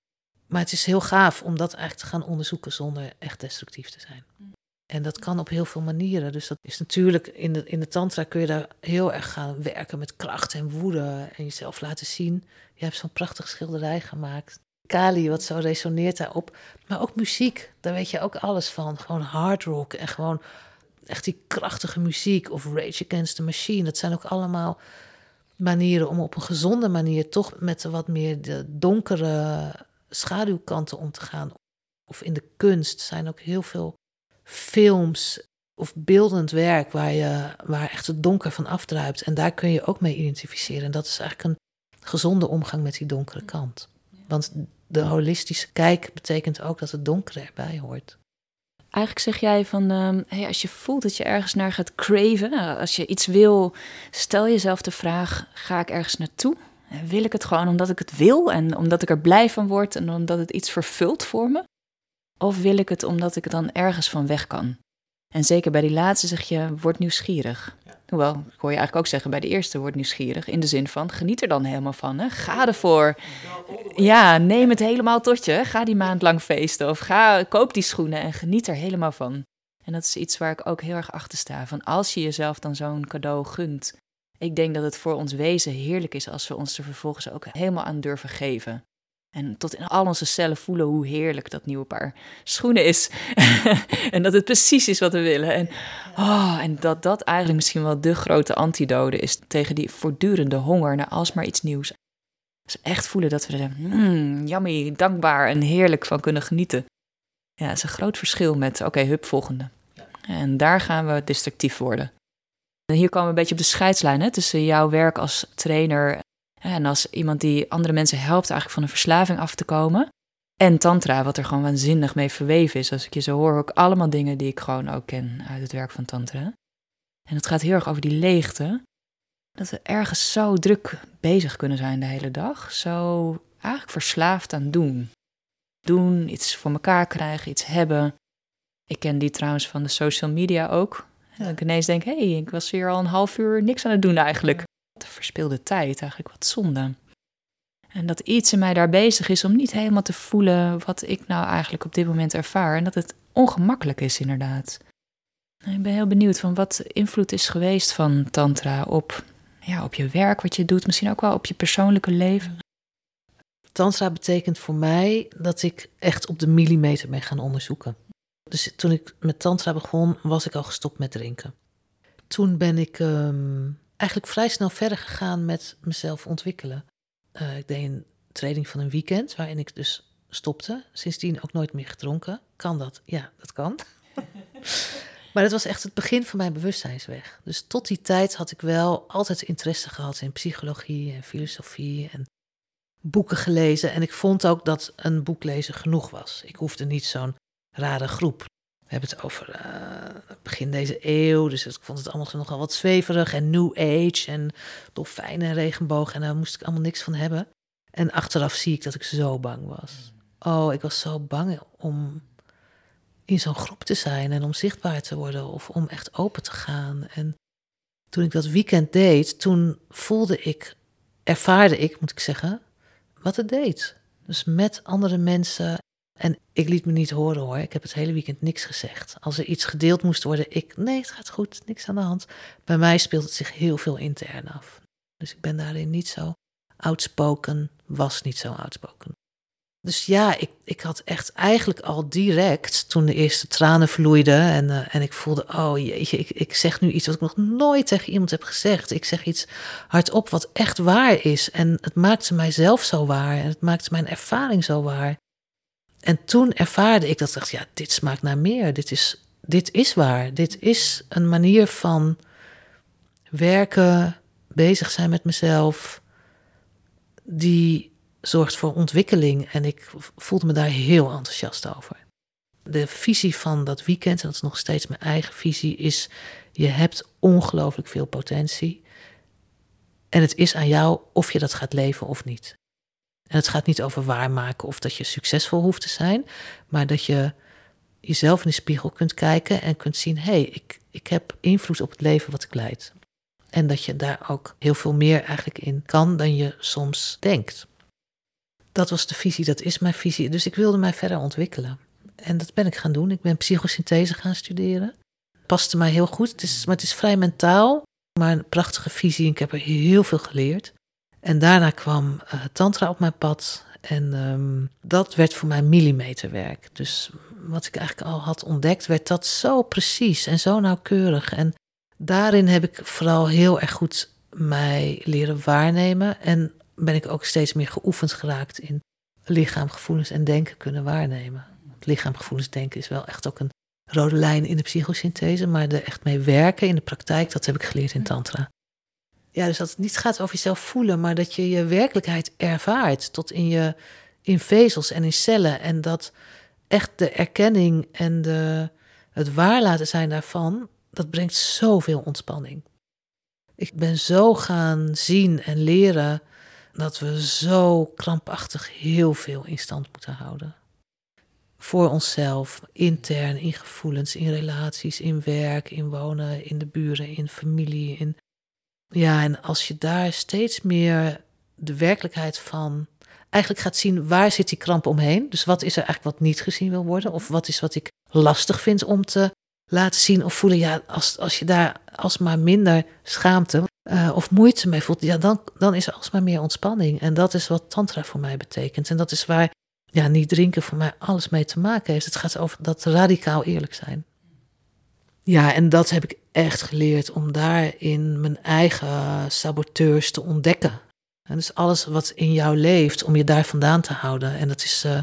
Maar het is heel gaaf om dat eigenlijk te gaan onderzoeken zonder echt destructief te zijn. Mm. En dat kan op heel veel manieren. Dus dat is natuurlijk in de, in de tantra kun je daar heel erg gaan werken met kracht en woede. En jezelf laten zien. Je hebt zo'n prachtig schilderij gemaakt. Kali, wat zo resoneert daarop. Maar ook muziek, daar weet je ook alles van. Gewoon hard rock en gewoon echt die krachtige muziek of Rage Against the Machine. Dat zijn ook allemaal manieren om op een gezonde manier toch met wat meer de donkere schaduwkanten om te gaan. Of in de kunst zijn ook heel veel films of beeldend werk waar, je, waar echt het donker van afdruipt. En daar kun je ook mee identificeren. En dat is eigenlijk een gezonde omgang met die donkere kant. Want de holistische kijk betekent ook dat het donkere erbij hoort. Eigenlijk zeg jij van, um, hey, als je voelt dat je ergens naar gaat craven, nou, als je iets wil, stel jezelf de vraag, ga ik ergens naartoe? Wil ik het gewoon omdat ik het wil en omdat ik er blij van word en omdat het iets vervult voor me? Of wil ik het omdat ik dan ergens van weg kan? En zeker bij die laatste zeg je, word nieuwsgierig. Hoewel, ik hoor je eigenlijk ook zeggen bij de eerste, word nieuwsgierig. In de zin van, geniet er dan helemaal van. Hè? Ga ervoor. Ja, neem het helemaal tot je. Ga die maand lang feesten. Of ga, koop die schoenen en geniet er helemaal van. En dat is iets waar ik ook heel erg achter sta. Van als je jezelf dan zo'n cadeau gunt. Ik denk dat het voor ons wezen heerlijk is als we ons er vervolgens ook helemaal aan durven geven. En tot in al onze cellen voelen hoe heerlijk dat nieuwe paar schoenen is. en dat het precies is wat we willen. En, oh, en dat dat eigenlijk misschien wel de grote antidote is tegen die voortdurende honger naar alsmaar iets nieuws. Dus echt voelen dat we er mm, yummy, dankbaar en heerlijk van kunnen genieten. Ja, dat is een groot verschil met, oké, hup, volgende. En daar gaan we destructief worden. En hier komen we een beetje op de scheidslijn hè, tussen jouw werk als trainer en als iemand die andere mensen helpt eigenlijk van een verslaving af te komen. En tantra, wat er gewoon waanzinnig mee verweven is. Als ik je zo hoor, ook allemaal dingen die ik gewoon ook ken uit het werk van tantra. En het gaat heel erg over die leegte. Dat we ergens zo druk bezig kunnen zijn de hele dag. Zo eigenlijk verslaafd aan doen. Doen, iets voor elkaar krijgen, iets hebben. Ik ken die trouwens van de social media ook. En ik ineens denk, hé, hey, ik was hier al een half uur niks aan het doen eigenlijk. De verspilde tijd, eigenlijk wat zonde. En dat iets in mij daar bezig is om niet helemaal te voelen wat ik nou eigenlijk op dit moment ervaar. En dat het ongemakkelijk is, inderdaad. Ik ben heel benieuwd van wat invloed is geweest van Tantra op, ja, op je werk, wat je doet, misschien ook wel op je persoonlijke leven. Tantra betekent voor mij dat ik echt op de millimeter ben gaan onderzoeken. Dus toen ik met Tantra begon, was ik al gestopt met drinken. Toen ben ik ehm, eigenlijk vrij snel verder gegaan met mezelf ontwikkelen. Uh, ik deed een training van een weekend waarin ik dus stopte. Sindsdien ook nooit meer gedronken. Kan dat? Ja, dat kan. maar dat was echt het begin van mijn bewustzijnsweg. Dus tot die tijd had ik wel altijd interesse gehad in psychologie en filosofie en boeken gelezen. En ik vond ook dat een boek lezen genoeg was. Ik hoefde niet zo'n rare groep. We hebben het over uh, begin deze eeuw, dus ik vond het allemaal nogal wat zweverig en New Age en dolfijnen en regenboog en daar moest ik allemaal niks van hebben. En achteraf zie ik dat ik zo bang was. Oh, ik was zo bang om in zo'n groep te zijn en om zichtbaar te worden of om echt open te gaan. En toen ik dat weekend deed, toen voelde ik, ervaarde ik, moet ik zeggen, wat het deed. Dus met andere mensen. En ik liet me niet horen hoor. Ik heb het hele weekend niks gezegd. Als er iets gedeeld moest worden, ik, nee, het gaat goed, niks aan de hand. Bij mij speelt het zich heel veel intern af. Dus ik ben daarin niet zo outspoken, was niet zo outspoken. Dus ja, ik, ik had echt eigenlijk al direct, toen de eerste tranen vloeiden en, uh, en ik voelde, oh jeetje, ik, ik zeg nu iets wat ik nog nooit tegen iemand heb gezegd. Ik zeg iets hardop wat echt waar is. En het maakte mijzelf zo waar en het maakte mijn ervaring zo waar. En toen ervaarde ik dat ik dacht, ja, dit smaakt naar meer. Dit is, dit is waar. Dit is een manier van werken, bezig zijn met mezelf, die zorgt voor ontwikkeling. En ik voelde me daar heel enthousiast over. De visie van dat weekend, en dat is nog steeds mijn eigen visie, is: je hebt ongelooflijk veel potentie. En het is aan jou of je dat gaat leven of niet. En het gaat niet over waarmaken of dat je succesvol hoeft te zijn, maar dat je jezelf in de spiegel kunt kijken en kunt zien: hé, hey, ik, ik heb invloed op het leven wat ik leid. En dat je daar ook heel veel meer eigenlijk in kan dan je soms denkt. Dat was de visie, dat is mijn visie. Dus ik wilde mij verder ontwikkelen. En dat ben ik gaan doen. Ik ben psychosynthese gaan studeren. Paste mij heel goed. Het is, maar het is vrij mentaal, maar een prachtige visie. Ik heb er heel veel geleerd. En daarna kwam uh, Tantra op mijn pad. En um, dat werd voor mij millimeterwerk. Dus wat ik eigenlijk al had ontdekt, werd dat zo precies en zo nauwkeurig. En daarin heb ik vooral heel erg goed mij leren waarnemen. En ben ik ook steeds meer geoefend geraakt in lichaam, gevoelens en denken kunnen waarnemen. Lichaam, gevoelens, denken is wel echt ook een rode lijn in de psychosynthese, maar er echt mee werken in de praktijk, dat heb ik geleerd in Tantra. Ja, dus dat het niet gaat over jezelf voelen, maar dat je je werkelijkheid ervaart tot in je in vezels en in cellen. En dat echt de erkenning en de, het waar laten zijn daarvan, dat brengt zoveel ontspanning. Ik ben zo gaan zien en leren dat we zo krampachtig heel veel in stand moeten houden. Voor onszelf, intern, in gevoelens, in relaties, in werk, in wonen, in de buren, in familie. In... Ja, en als je daar steeds meer de werkelijkheid van eigenlijk gaat zien waar zit die kramp omheen. Dus wat is er eigenlijk wat niet gezien wil worden? Of wat is wat ik lastig vind om te laten zien of voelen? Ja, als, als je daar alsmaar minder schaamte uh, of moeite mee voelt, ja, dan, dan is er alsmaar meer ontspanning. En dat is wat Tantra voor mij betekent. En dat is waar ja, niet drinken voor mij alles mee te maken heeft. Het gaat over dat radicaal eerlijk zijn. Ja, en dat heb ik echt geleerd om daarin mijn eigen saboteurs te ontdekken. En dus alles wat in jou leeft, om je daar vandaan te houden. En dat is uh,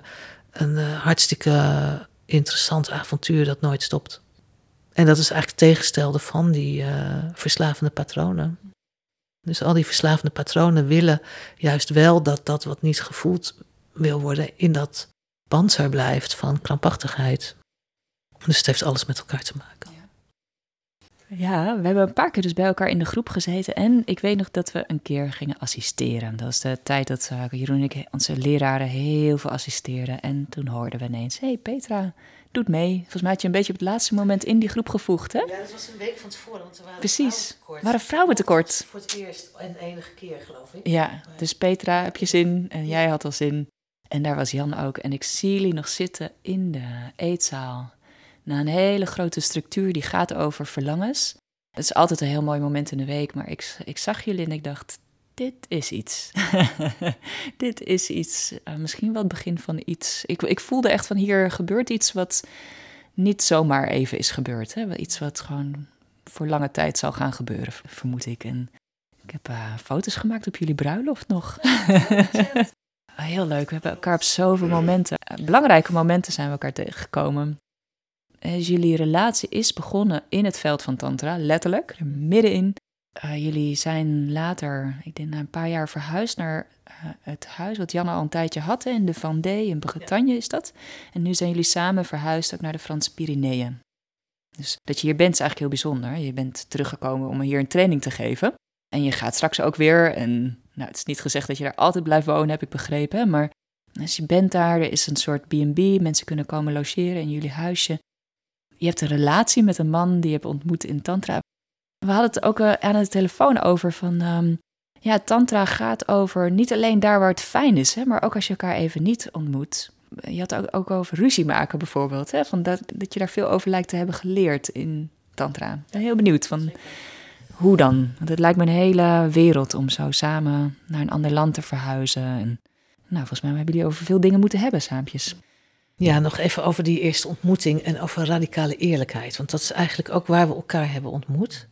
een uh, hartstikke interessant avontuur dat nooit stopt. En dat is eigenlijk het tegenstelde van die uh, verslavende patronen. Dus al die verslavende patronen willen juist wel dat dat wat niet gevoeld wil worden in dat panzer blijft van krampachtigheid. Dus het heeft alles met elkaar te maken. Ja, we hebben een paar keer dus bij elkaar in de groep gezeten. En ik weet nog dat we een keer gingen assisteren. Dat was de tijd dat uh, Jeroen en ik, onze leraren, heel veel assisteerden. En toen hoorden we ineens: hé hey Petra, doet mee. Volgens mij had je een beetje op het laatste moment in die groep gevoegd, hè? Ja, dat was een week van tevoren, want er waren Precies, vrouwen waren vrouwen tekort. Voor het eerst en enige keer, geloof ik. Ja, dus Petra heb je zin en jij had al zin. En daar was Jan ook. En ik zie jullie nog zitten in de eetzaal. Na een hele grote structuur die gaat over verlangens. Het is altijd een heel mooi moment in de week, maar ik, ik zag jullie en ik dacht, dit is iets. dit is iets. Uh, misschien wel het begin van iets. Ik, ik voelde echt van hier gebeurt iets wat niet zomaar even is gebeurd. Hè? Iets wat gewoon voor lange tijd zal gaan gebeuren, vermoed ik. En ik heb uh, foto's gemaakt op jullie bruiloft nog. Heel leuk. We hebben elkaar op zoveel momenten, uh, belangrijke momenten zijn we elkaar tegengekomen. Dus jullie relatie is begonnen in het veld van Tantra, letterlijk, er middenin. Uh, jullie zijn later, ik denk na een paar jaar, verhuisd naar uh, het huis wat Janne al een tijdje had. In de Vendée, in Bretagne is dat. En nu zijn jullie samen verhuisd ook naar de Franse Pyreneeën. Dus dat je hier bent is eigenlijk heel bijzonder. Je bent teruggekomen om hier een training te geven. En je gaat straks ook weer. En nou, het is niet gezegd dat je daar altijd blijft wonen, heb ik begrepen. Maar als je bent daar, er is een soort B&B. Mensen kunnen komen logeren in jullie huisje. Je hebt een relatie met een man die je hebt ontmoet in Tantra. We hadden het ook uh, aan de telefoon over van... Um, ja, tantra gaat over niet alleen daar waar het fijn is, hè, maar ook als je elkaar even niet ontmoet. Je had ook, ook over ruzie maken bijvoorbeeld. Hè, van dat, dat je daar veel over lijkt te hebben geleerd in tantra. Ik ben heel benieuwd van hoe dan? Want het lijkt me een hele wereld om zo samen naar een ander land te verhuizen. En, nou, volgens mij hebben jullie over veel dingen moeten hebben, saampjes. Ja, nog even over die eerste ontmoeting en over radicale eerlijkheid. Want dat is eigenlijk ook waar we elkaar hebben ontmoet.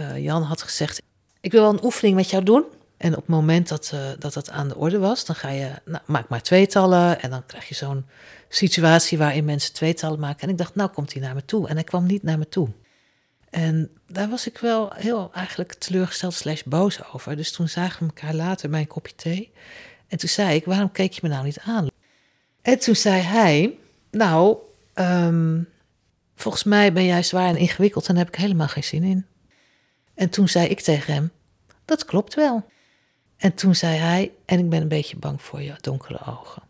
Uh, Jan had gezegd, ik wil wel een oefening met jou doen. En op het moment dat, uh, dat dat aan de orde was, dan ga je, nou, maak maar tweetallen. En dan krijg je zo'n situatie waarin mensen tweetallen maken. En ik dacht, nou komt hij naar me toe. En hij kwam niet naar me toe. En daar was ik wel heel eigenlijk teleurgesteld slash boos over. Dus toen zagen we elkaar later bij een kopje thee. En toen zei ik, waarom keek je me nou niet aan? En toen zei hij, nou, um, volgens mij ben jij zwaar en ingewikkeld en heb ik helemaal geen zin in. En toen zei ik tegen hem, dat klopt wel. En toen zei hij, en ik ben een beetje bang voor je donkere ogen.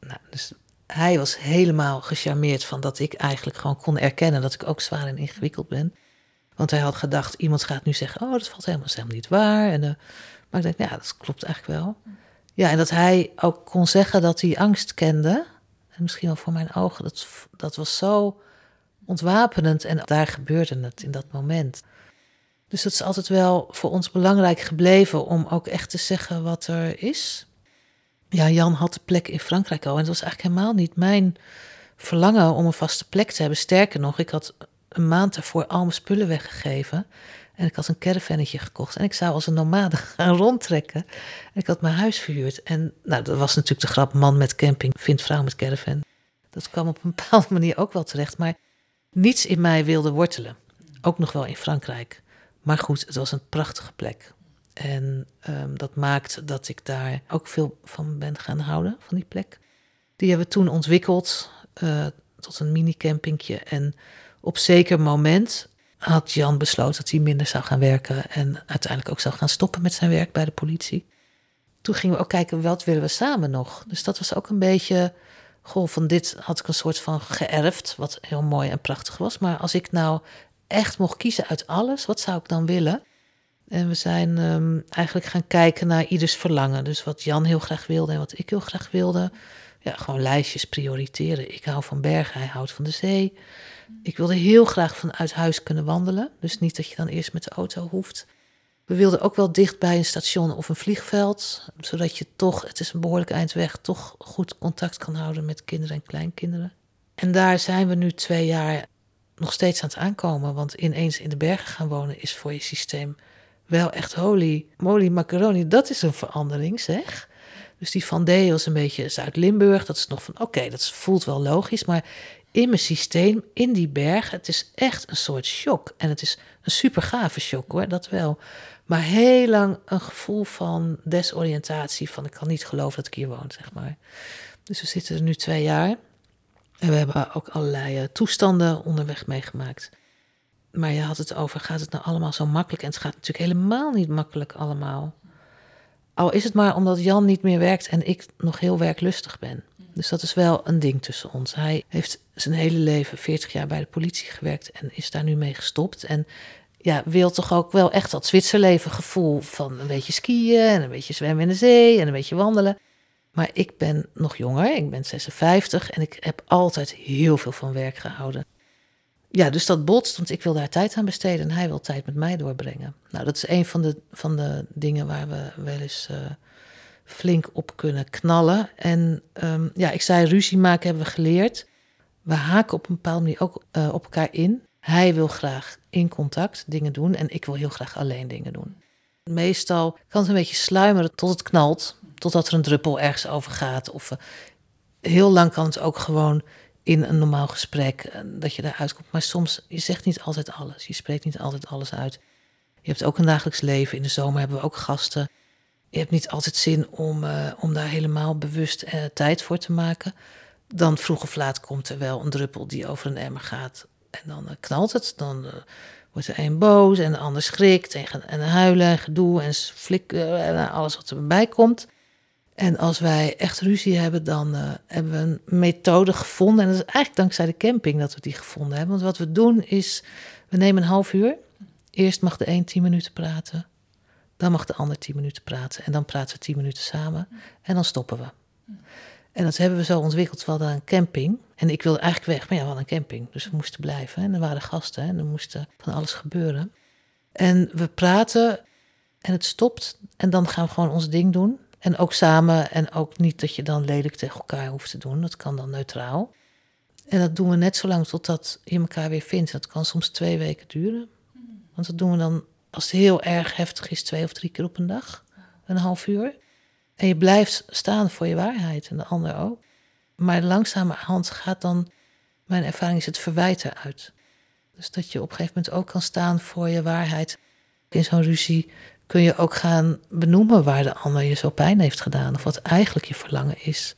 Nou, dus hij was helemaal gecharmeerd van dat ik eigenlijk gewoon kon erkennen dat ik ook zwaar en ingewikkeld ben. Want hij had gedacht, iemand gaat nu zeggen, oh, dat valt helemaal, helemaal niet waar. En, uh, maar ik dacht, ja, dat klopt eigenlijk wel. Ja, en dat hij ook kon zeggen dat hij angst kende. En misschien wel voor mijn ogen. Dat, dat was zo ontwapenend. En daar gebeurde het in dat moment. Dus dat is altijd wel voor ons belangrijk gebleven om ook echt te zeggen wat er is. Ja, Jan had de plek in Frankrijk al. En het was eigenlijk helemaal niet mijn verlangen om een vaste plek te hebben. Sterker nog, ik had een maand ervoor al mijn spullen weggegeven. En ik had een caravannetje gekocht. En ik zou als een nomade gaan rondtrekken. En ik had mijn huis verhuurd. En nou, dat was natuurlijk de grap: man met camping vindt vrouw met caravan. Dat kwam op een bepaalde manier ook wel terecht. Maar niets in mij wilde wortelen. Ook nog wel in Frankrijk. Maar goed, het was een prachtige plek. En um, dat maakt dat ik daar ook veel van ben gaan houden, van die plek. Die hebben we toen ontwikkeld uh, tot een mini-campingje. En op zeker moment had Jan besloten dat hij minder zou gaan werken en uiteindelijk ook zou gaan stoppen met zijn werk bij de politie. Toen gingen we ook kijken, wat willen we samen nog? Dus dat was ook een beetje, goh, van dit had ik een soort van geërfd, wat heel mooi en prachtig was. Maar als ik nou echt mocht kiezen uit alles, wat zou ik dan willen? En we zijn um, eigenlijk gaan kijken naar ieders verlangen. Dus wat Jan heel graag wilde en wat ik heel graag wilde. Ja, gewoon lijstjes prioriteren. Ik hou van bergen, hij houdt van de zee. Ik wilde heel graag vanuit huis kunnen wandelen. Dus niet dat je dan eerst met de auto hoeft. We wilden ook wel dicht bij een station of een vliegveld. Zodat je toch, het is een behoorlijk eind weg, toch goed contact kan houden met kinderen en kleinkinderen. En daar zijn we nu twee jaar nog steeds aan het aankomen. Want ineens in de bergen gaan wonen is voor je systeem wel echt holy moly macaroni. Dat is een verandering, zeg. Dus die Van D was een beetje Zuid-Limburg. Dat is nog van, oké, dat voelt wel logisch. Maar in mijn systeem, in die berg. Het is echt een soort shock. En het is een super gave shock hoor, dat wel. Maar heel lang een gevoel van desoriëntatie. Van ik kan niet geloven dat ik hier woon, zeg maar. Dus we zitten er nu twee jaar. En we hebben ook allerlei uh, toestanden onderweg meegemaakt. Maar je had het over, gaat het nou allemaal zo makkelijk? En het gaat natuurlijk helemaal niet makkelijk allemaal. Al is het maar omdat Jan niet meer werkt en ik nog heel werklustig ben. Dus dat is wel een ding tussen ons. Hij heeft zijn hele leven, 40 jaar bij de politie gewerkt en is daar nu mee gestopt. En ja, wil toch ook wel echt dat Zwitserleven gevoel van een beetje skiën en een beetje zwemmen in de zee en een beetje wandelen. Maar ik ben nog jonger, ik ben 56 en ik heb altijd heel veel van werk gehouden. Ja, dus dat botst, want ik wil daar tijd aan besteden en hij wil tijd met mij doorbrengen. Nou, dat is een van de, van de dingen waar we wel eens uh, flink op kunnen knallen. En um, ja, ik zei, ruzie maken hebben we geleerd. We haken op een bepaalde manier ook uh, op elkaar in. Hij wil graag in contact dingen doen en ik wil heel graag alleen dingen doen. Meestal kan het een beetje sluimeren tot het knalt, totdat er een druppel ergens over gaat. Of uh, heel lang kan het ook gewoon in een normaal gesprek uh, dat je daaruit komt. Maar soms, je zegt niet altijd alles. Je spreekt niet altijd alles uit. Je hebt ook een dagelijks leven. In de zomer hebben we ook gasten. Je hebt niet altijd zin om, uh, om daar helemaal bewust tijd voor te maken. Dan vroeg of laat komt er wel een druppel die over een emmer gaat. En dan knalt het. Dan wordt er een boos en de ander schrikt en, en huilen en gedoe en flik, en alles wat erbij komt. En als wij echt ruzie hebben, dan hebben we een methode gevonden. En dat is eigenlijk dankzij de camping dat we die gevonden hebben. Want wat we doen is, we nemen een half uur. Eerst mag de een tien minuten praten. Dan mag de ander tien minuten praten. En dan praten we tien minuten samen. En dan stoppen we. En dat hebben we zo ontwikkeld. We hadden een camping. En ik wilde eigenlijk weg, maar ja, we hadden een camping. Dus we moesten blijven. En er waren gasten. En er moest van alles gebeuren. En we praten en het stopt. En dan gaan we gewoon ons ding doen. En ook samen en ook niet dat je dan lelijk tegen elkaar hoeft te doen. Dat kan dan neutraal. En dat doen we net zo lang totdat je elkaar weer vindt. Dat kan soms twee weken duren. Want dat doen we dan, als het heel erg heftig is, twee of drie keer op een dag. Een half uur. En je blijft staan voor je waarheid en de ander ook. Maar langzamerhand gaat dan, mijn ervaring is het verwijten uit. Dus dat je op een gegeven moment ook kan staan voor je waarheid. In zo'n ruzie kun je ook gaan benoemen waar de ander je zo pijn heeft gedaan of wat eigenlijk je verlangen is.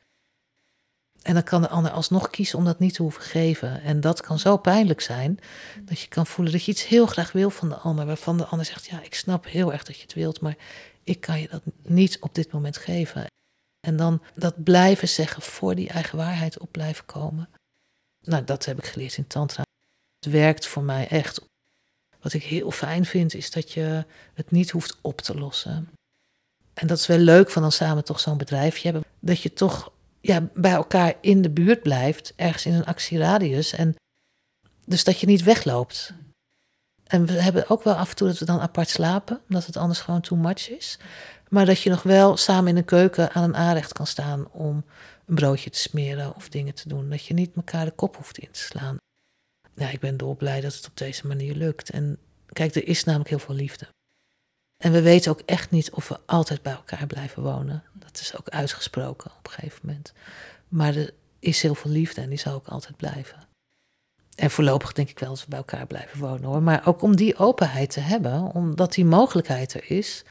En dan kan de ander alsnog kiezen om dat niet te hoeven geven. En dat kan zo pijnlijk zijn dat je kan voelen dat je iets heel graag wil van de ander, waarvan de ander zegt: Ja, ik snap heel erg dat je het wilt, maar ik kan je dat niet op dit moment geven. En dan dat blijven zeggen voor die eigen waarheid op blijven komen. Nou, dat heb ik geleerd in Tantra. Het werkt voor mij echt wat ik heel fijn vind, is dat je het niet hoeft op te lossen. En dat is wel leuk van dan samen toch zo'n bedrijfje hebben. Dat je toch ja, bij elkaar in de buurt blijft, ergens in een actieradius. En dus dat je niet wegloopt. En we hebben ook wel af en toe dat we dan apart slapen, omdat het anders gewoon too much is. Maar dat je nog wel samen in een keuken aan een aanrecht kan staan om een broodje te smeren of dingen te doen. Dat je niet elkaar de kop hoeft in te slaan ja, ik ben dolblij dat het op deze manier lukt. En kijk, er is namelijk heel veel liefde. En we weten ook echt niet of we altijd bij elkaar blijven wonen. Dat is ook uitgesproken op een gegeven moment. Maar er is heel veel liefde en die zal ook altijd blijven. En voorlopig denk ik wel dat we bij elkaar blijven wonen hoor. Maar ook om die openheid te hebben, omdat die mogelijkheid er is,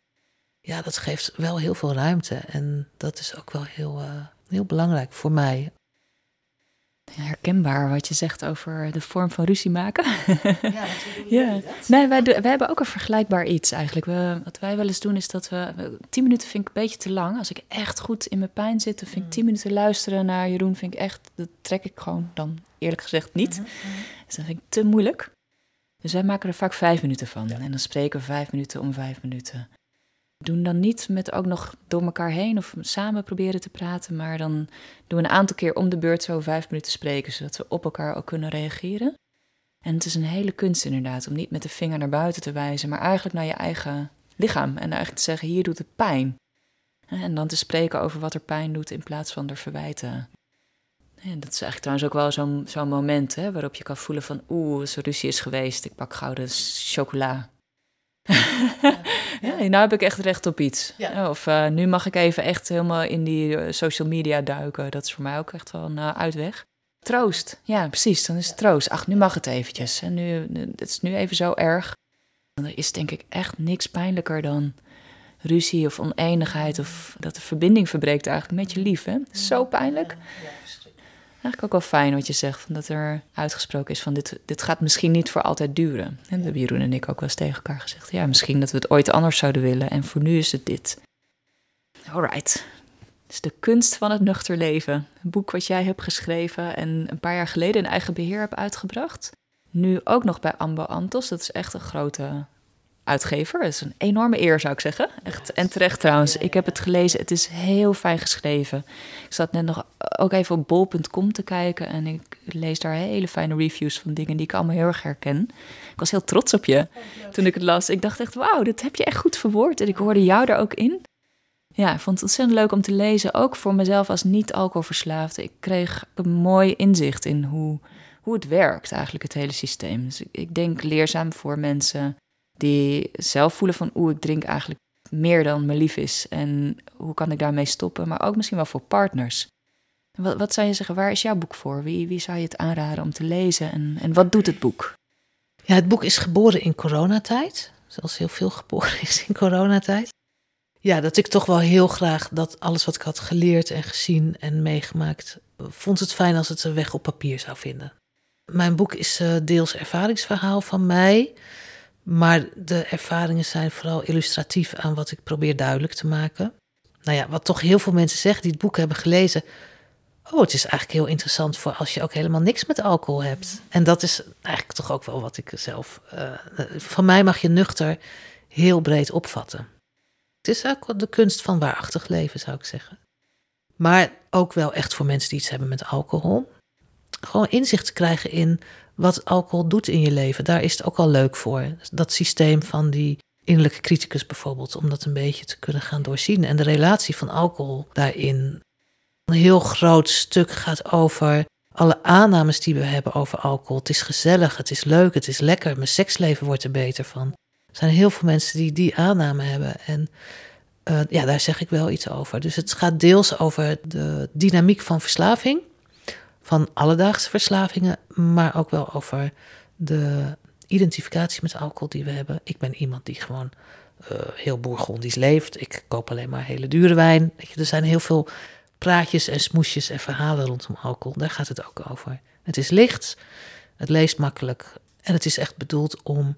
ja, dat geeft wel heel veel ruimte. En dat is ook wel heel, uh, heel belangrijk voor mij Herkenbaar wat je zegt over de vorm van ruzie maken. Ja, ja. Nee, wij, wij hebben ook een vergelijkbaar iets eigenlijk. We, wat wij wel eens doen is dat we... Tien minuten vind ik een beetje te lang. Als ik echt goed in mijn pijn zit, dan vind ik mm. tien minuten luisteren naar Jeroen... vind ik echt, dat trek ik gewoon dan eerlijk gezegd niet. Mm-hmm, mm-hmm. Dus dat vind ik te moeilijk. Dus wij maken er vaak vijf minuten van. En dan spreken we vijf minuten om vijf minuten doen dan niet met ook nog door elkaar heen of samen proberen te praten, maar dan doen we een aantal keer om de beurt zo vijf minuten spreken, zodat we op elkaar ook kunnen reageren. En het is een hele kunst inderdaad, om niet met de vinger naar buiten te wijzen, maar eigenlijk naar je eigen lichaam en eigenlijk te zeggen, hier doet het pijn. En dan te spreken over wat er pijn doet in plaats van er verwijten. En dat is eigenlijk trouwens ook wel zo'n zo'n moment hè, waarop je kan voelen van oeh, zo'n ruzie is geweest, ik pak gouden chocola. ja, nou heb ik echt recht op iets. Of uh, nu mag ik even echt helemaal in die uh, social media duiken. Dat is voor mij ook echt wel een uh, uitweg. Troost, ja precies, dan is het troost. Ach, nu mag het eventjes. En nu, het is nu even zo erg. Er is denk ik echt niks pijnlijker dan ruzie of oneenigheid... of dat de verbinding verbreekt eigenlijk met je lief. Hè? Zo pijnlijk. Ja, eigenlijk ook wel fijn wat je zegt, van dat er uitgesproken is van dit, dit gaat misschien niet voor altijd duren. En dat hebben Jeroen en ik ook wel eens tegen elkaar gezegd. Ja, misschien dat we het ooit anders zouden willen en voor nu is het dit. Alright. Het is de kunst van het nuchter leven. Een boek wat jij hebt geschreven en een paar jaar geleden in eigen beheer hebt uitgebracht. Nu ook nog bij Ambo Antos. Dat is echt een grote uitgever. Dat is een enorme eer, zou ik zeggen. Echt, en terecht trouwens. Ik heb het gelezen. Het is heel fijn geschreven. Ik zat net nog ook even op bol.com te kijken. En ik lees daar hele fijne reviews van dingen die ik allemaal heel erg herken. Ik was heel trots op je toen ik het las. Ik dacht echt, wauw, dat heb je echt goed verwoord. En ik hoorde jou er ook in. Ja, ik vond het ontzettend leuk om te lezen. Ook voor mezelf als niet-alcoholverslaafde. Ik kreeg een mooi inzicht in hoe, hoe het werkt, eigenlijk het hele systeem. Dus ik denk leerzaam voor mensen die zelf voelen van oeh, ik drink eigenlijk meer dan me lief is. En hoe kan ik daarmee stoppen? Maar ook misschien wel voor partners. Wat, wat zou je zeggen, waar is jouw boek voor? Wie, wie zou je het aanraden om te lezen? En, en wat doet het boek? Ja, het boek is geboren in coronatijd. Zoals heel veel geboren is in coronatijd. Ja, dat ik toch wel heel graag dat alles wat ik had geleerd en gezien en meegemaakt, vond het fijn als het een weg op papier zou vinden. Mijn boek is uh, deels ervaringsverhaal van mij. Maar de ervaringen zijn vooral illustratief aan wat ik probeer duidelijk te maken. Nou ja, wat toch heel veel mensen zeggen die het boek hebben gelezen. Oh, het is eigenlijk heel interessant voor als je ook helemaal niks met alcohol hebt. En dat is eigenlijk toch ook wel wat ik zelf. Uh, van mij mag je nuchter heel breed opvatten. Het is ook de kunst van waarachtig leven, zou ik zeggen. Maar ook wel echt voor mensen die iets hebben met alcohol. Gewoon inzicht te krijgen in wat alcohol doet in je leven. Daar is het ook al leuk voor. Dat systeem van die innerlijke criticus bijvoorbeeld, om dat een beetje te kunnen gaan doorzien. En de relatie van alcohol daarin. Een heel groot stuk gaat over alle aannames die we hebben over alcohol. Het is gezellig, het is leuk, het is lekker, mijn seksleven wordt er beter van. Er zijn heel veel mensen die die aanname hebben. En uh, ja, daar zeg ik wel iets over. Dus het gaat deels over de dynamiek van verslaving van alledaagse verslavingen, maar ook wel over de identificatie met alcohol die we hebben. Ik ben iemand die gewoon uh, heel bourgondisch leeft. Ik koop alleen maar hele dure wijn. Er zijn heel veel praatjes en smoesjes en verhalen rondom alcohol. Daar gaat het ook over. Het is licht, het leest makkelijk en het is echt bedoeld om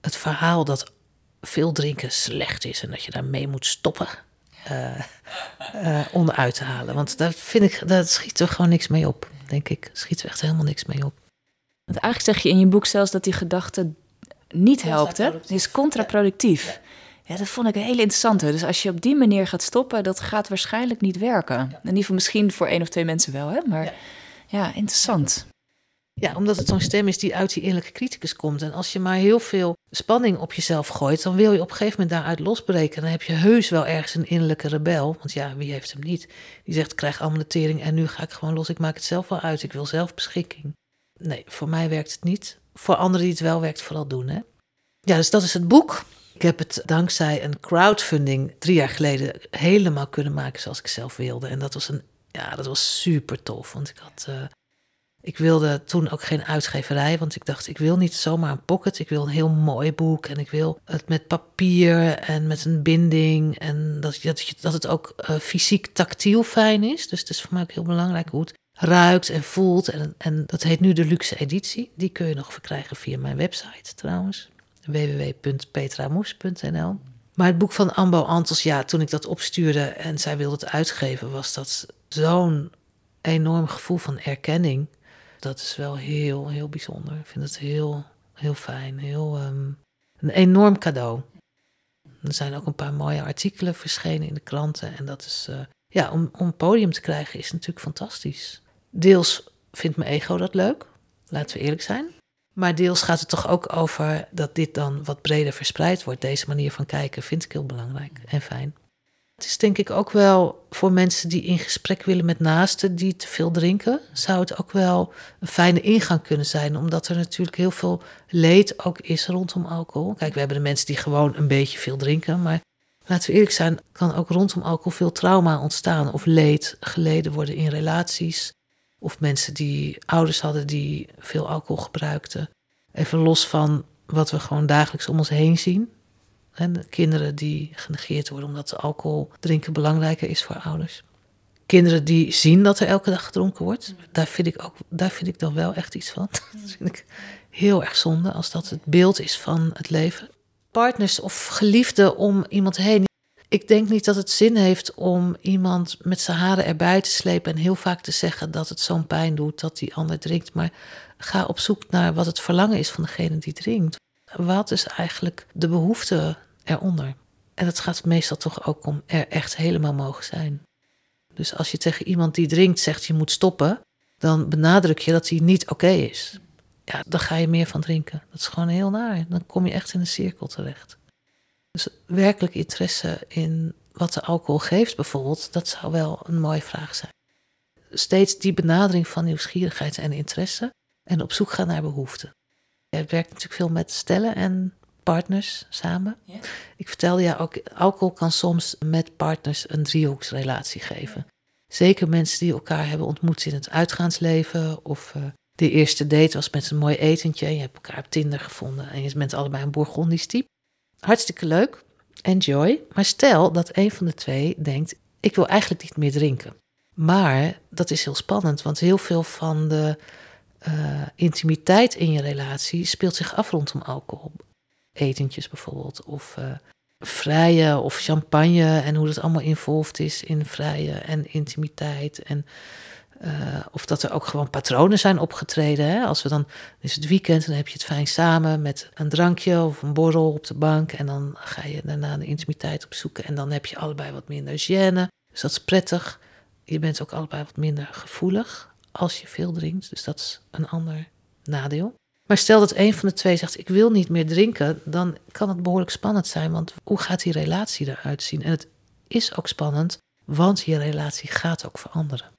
het verhaal dat veel drinken slecht is en dat je daarmee moet stoppen uh, uh, onderuit te halen. Want daar vind ik, daar schiet er gewoon niks mee op, denk ik. Schiet er echt helemaal niks mee op. Want eigenlijk zeg je in je boek zelfs dat die gedachte niet helpt, hè? Het is contraproductief. Ja. dat vond ik een hele interessante. Dus als je op die manier gaat stoppen, dat gaat waarschijnlijk niet werken. In ieder geval misschien voor één of twee mensen wel, hè? Maar ja, ja interessant. Ja, omdat het zo'n stem is die uit die innerlijke criticus komt. En als je maar heel veel spanning op jezelf gooit, dan wil je op een gegeven moment daaruit losbreken. Dan heb je heus wel ergens een innerlijke rebel. Want ja, wie heeft hem niet? Die zegt, krijg allemaal de tering en nu ga ik gewoon los. Ik maak het zelf wel uit. Ik wil zelf beschikking. Nee, voor mij werkt het niet. Voor anderen die het wel werkt, vooral doen. Hè? Ja, dus dat is het boek. Ik heb het dankzij een crowdfunding drie jaar geleden helemaal kunnen maken zoals ik zelf wilde. En dat was een, ja, dat was super tof. Want ik had uh, ik wilde toen ook geen uitgeverij, want ik dacht, ik wil niet zomaar een pocket. Ik wil een heel mooi boek en ik wil het met papier en met een binding. En dat, dat, dat het ook uh, fysiek tactiel fijn is. Dus het is voor mij ook heel belangrijk hoe het ruikt en voelt. En, en dat heet nu de luxe editie. Die kun je nog verkrijgen via mijn website trouwens. www.petramoes.nl Maar het boek van Ambo Antos, ja, toen ik dat opstuurde en zij wilde het uitgeven, was dat zo'n enorm gevoel van erkenning dat is wel heel, heel bijzonder. Ik vind het heel, heel fijn. Heel, um, een enorm cadeau. Er zijn ook een paar mooie artikelen verschenen in de kranten. En dat is, uh, ja, om, om podium te krijgen is natuurlijk fantastisch. Deels vindt mijn ego dat leuk, laten we eerlijk zijn. Maar deels gaat het toch ook over dat dit dan wat breder verspreid wordt. Deze manier van kijken vind ik heel belangrijk en fijn. Het is denk ik ook wel voor mensen die in gesprek willen met naasten die te veel drinken, zou het ook wel een fijne ingang kunnen zijn, omdat er natuurlijk heel veel leed ook is rondom alcohol. Kijk, we hebben de mensen die gewoon een beetje veel drinken, maar laten we eerlijk zijn, kan ook rondom alcohol veel trauma ontstaan of leed geleden worden in relaties. Of mensen die ouders hadden die veel alcohol gebruikten. Even los van wat we gewoon dagelijks om ons heen zien. En kinderen die genegeerd worden omdat alcohol drinken belangrijker is voor ouders. Kinderen die zien dat er elke dag gedronken wordt, daar vind ik, ook, daar vind ik dan wel echt iets van. Dat vind ik heel erg zonde als dat het beeld is van het leven. Partners of geliefden om iemand heen. Ik denk niet dat het zin heeft om iemand met zijn haren erbij te slepen en heel vaak te zeggen dat het zo'n pijn doet dat die ander drinkt. Maar ga op zoek naar wat het verlangen is van degene die drinkt. Wat is eigenlijk de behoefte eronder? En het gaat meestal toch ook om er echt helemaal mogen zijn. Dus als je tegen iemand die drinkt zegt je moet stoppen, dan benadruk je dat hij niet oké is. Ja, dan ga je meer van drinken. Dat is gewoon heel naar. Dan kom je echt in een cirkel terecht. Dus werkelijk interesse in wat de alcohol geeft bijvoorbeeld, dat zou wel een mooie vraag zijn. Steeds die benadering van nieuwsgierigheid en interesse en op zoek gaan naar behoeften. Je werkt natuurlijk veel met stellen en partners samen. Ja. Ik vertelde ja ook, alcohol kan soms met partners een driehoeksrelatie geven. Zeker mensen die elkaar hebben ontmoet in het uitgaansleven of uh, de eerste date was met een mooi etentje en je hebt elkaar op Tinder gevonden en je bent allebei een Bourgondisch type. Hartstikke leuk, enjoy. Maar stel dat een van de twee denkt, ik wil eigenlijk niet meer drinken. Maar dat is heel spannend, want heel veel van de uh, intimiteit in je relatie speelt zich af rondom alcohol. Etentjes bijvoorbeeld, of uh, vrije of champagne en hoe dat allemaal involved is in vrije en intimiteit. En uh, of dat er ook gewoon patronen zijn opgetreden. Hè? Als we dan, is het weekend en dan heb je het fijn samen met een drankje of een borrel op de bank. En dan ga je daarna de intimiteit opzoeken. En dan heb je allebei wat minder gêne. Dus dat is prettig. Je bent ook allebei wat minder gevoelig als je veel drinkt. Dus dat is een ander nadeel. Maar stel dat een van de twee zegt: Ik wil niet meer drinken, dan kan het behoorlijk spannend zijn. Want hoe gaat die relatie eruit zien? En het is ook spannend, want je relatie gaat ook veranderen.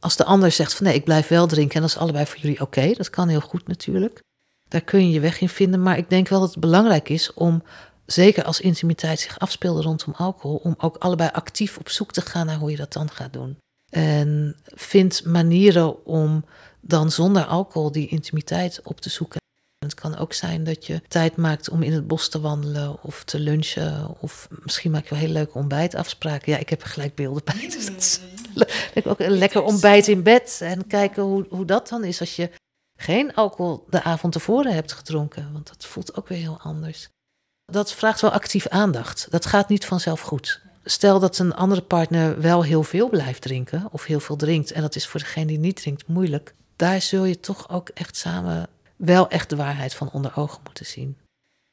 Als de ander zegt: van nee, ik blijf wel drinken en dat is allebei voor jullie oké, dat kan heel goed natuurlijk. Daar kun je je weg in vinden. Maar ik denk wel dat het belangrijk is om, zeker als intimiteit zich afspeelde rondom alcohol, om ook allebei actief op zoek te gaan naar hoe je dat dan gaat doen. En vind manieren om dan zonder alcohol die intimiteit op te zoeken. Het kan ook zijn dat je tijd maakt om in het bos te wandelen of te lunchen. Of misschien maak je wel hele leuke ontbijtafspraken. Ja, ik heb er gelijk beelden bij. Dus dat is ook een lekker ontbijt in bed. En kijken hoe, hoe dat dan is als je geen alcohol de avond tevoren hebt gedronken. Want dat voelt ook weer heel anders. Dat vraagt wel actief aandacht. Dat gaat niet vanzelf goed stel dat een andere partner wel heel veel blijft drinken of heel veel drinkt en dat is voor degene die niet drinkt moeilijk, daar zul je toch ook echt samen wel echt de waarheid van onder ogen moeten zien.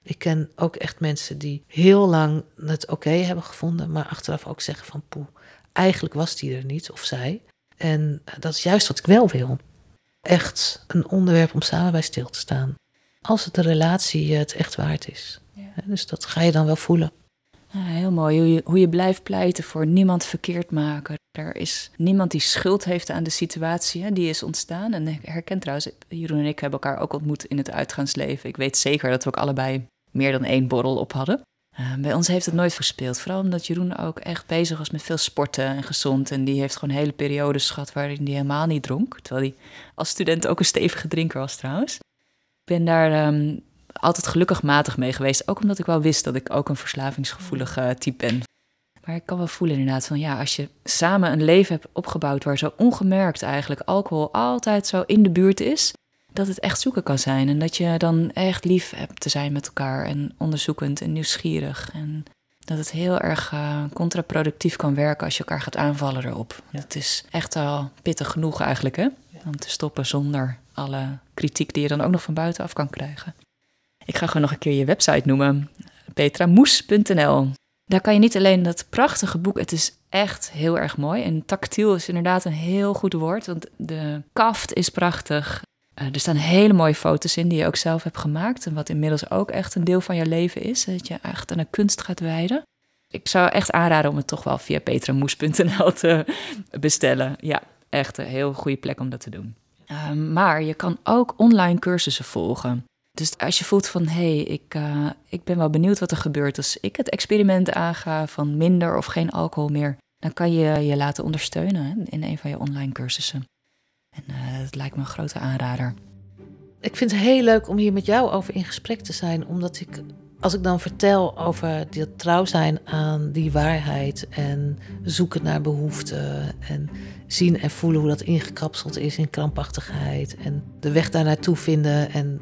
Ik ken ook echt mensen die heel lang het oké hebben gevonden, maar achteraf ook zeggen van poe, eigenlijk was die er niet of zij. En dat is juist wat ik wel wil. Echt een onderwerp om samen bij stil te staan. Als het de relatie het echt waard is. Ja. Dus dat ga je dan wel voelen. Ja, heel mooi. Hoe je, hoe je blijft pleiten voor niemand verkeerd maken. Er is niemand die schuld heeft aan de situatie hè, die is ontstaan. En ik herken trouwens, Jeroen en ik hebben elkaar ook ontmoet in het uitgaansleven. Ik weet zeker dat we ook allebei meer dan één borrel op hadden. Uh, bij ons heeft het nooit verspeeld. Vooral omdat Jeroen ook echt bezig was met veel sporten en gezond. En die heeft gewoon hele periodes gehad waarin hij helemaal niet dronk. Terwijl hij als student ook een stevige drinker was trouwens. Ik ben daar um, altijd gelukkig matig mee geweest. Ook omdat ik wel wist dat ik ook een verslavingsgevoelige type ben. Maar ik kan wel voelen inderdaad van ja, als je samen een leven hebt opgebouwd waar zo ongemerkt eigenlijk alcohol altijd zo in de buurt is, dat het echt zoeken kan zijn. En dat je dan echt lief hebt te zijn met elkaar en onderzoekend en nieuwsgierig. En dat het heel erg uh, contraproductief kan werken als je elkaar gaat aanvallen erop. Het is echt al pittig genoeg eigenlijk hè, om te stoppen zonder alle kritiek die je dan ook nog van buitenaf kan krijgen. Ik ga gewoon nog een keer je website noemen: petramoes.nl. Daar kan je niet alleen dat prachtige boek, het is echt heel erg mooi. En tactiel is inderdaad een heel goed woord, want de kaft is prachtig. Uh, er staan hele mooie foto's in die je ook zelf hebt gemaakt. En wat inmiddels ook echt een deel van je leven is. Dat je echt aan de kunst gaat wijden. Ik zou echt aanraden om het toch wel via petramoes.nl te bestellen. Ja, echt een heel goede plek om dat te doen. Uh, maar je kan ook online cursussen volgen. Dus als je voelt van hé, hey, ik, uh, ik ben wel benieuwd wat er gebeurt als ik het experiment aanga van minder of geen alcohol meer, dan kan je je laten ondersteunen in een van je online cursussen. En uh, het lijkt me een grote aanrader. Ik vind het heel leuk om hier met jou over in gesprek te zijn, omdat ik, als ik dan vertel over dat trouw zijn aan die waarheid en zoeken naar behoeften en zien en voelen hoe dat ingekapseld is in krampachtigheid en de weg daar naartoe vinden en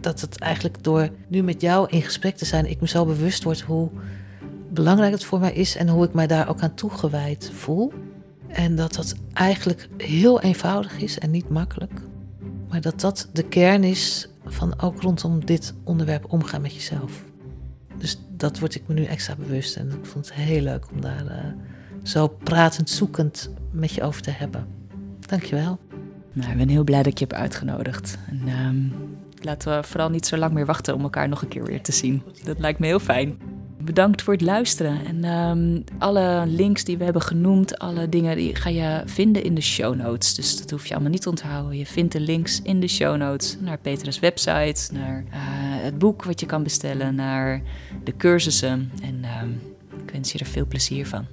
dat het eigenlijk door nu met jou in gesprek te zijn, ik me zo bewust word hoe belangrijk het voor mij is en hoe ik mij daar ook aan toegewijd voel. En dat dat eigenlijk heel eenvoudig is en niet makkelijk. Maar dat dat de kern is van ook rondom dit onderwerp omgaan met jezelf. Dus dat word ik me nu extra bewust. En ik vond het heel leuk om daar uh, zo pratend, zoekend met je over te hebben. Dankjewel. Nou, ik ben heel blij dat ik je heb uitgenodigd. En um, laten we vooral niet zo lang meer wachten om elkaar nog een keer weer te zien. Dat lijkt me heel fijn. Bedankt voor het luisteren. En um, alle links die we hebben genoemd, alle dingen, die ga je vinden in de show notes. Dus dat hoef je allemaal niet te onthouden. Je vindt de links in de show notes naar Petra's website, naar uh, het boek wat je kan bestellen, naar de cursussen. En um, ik wens je er veel plezier van.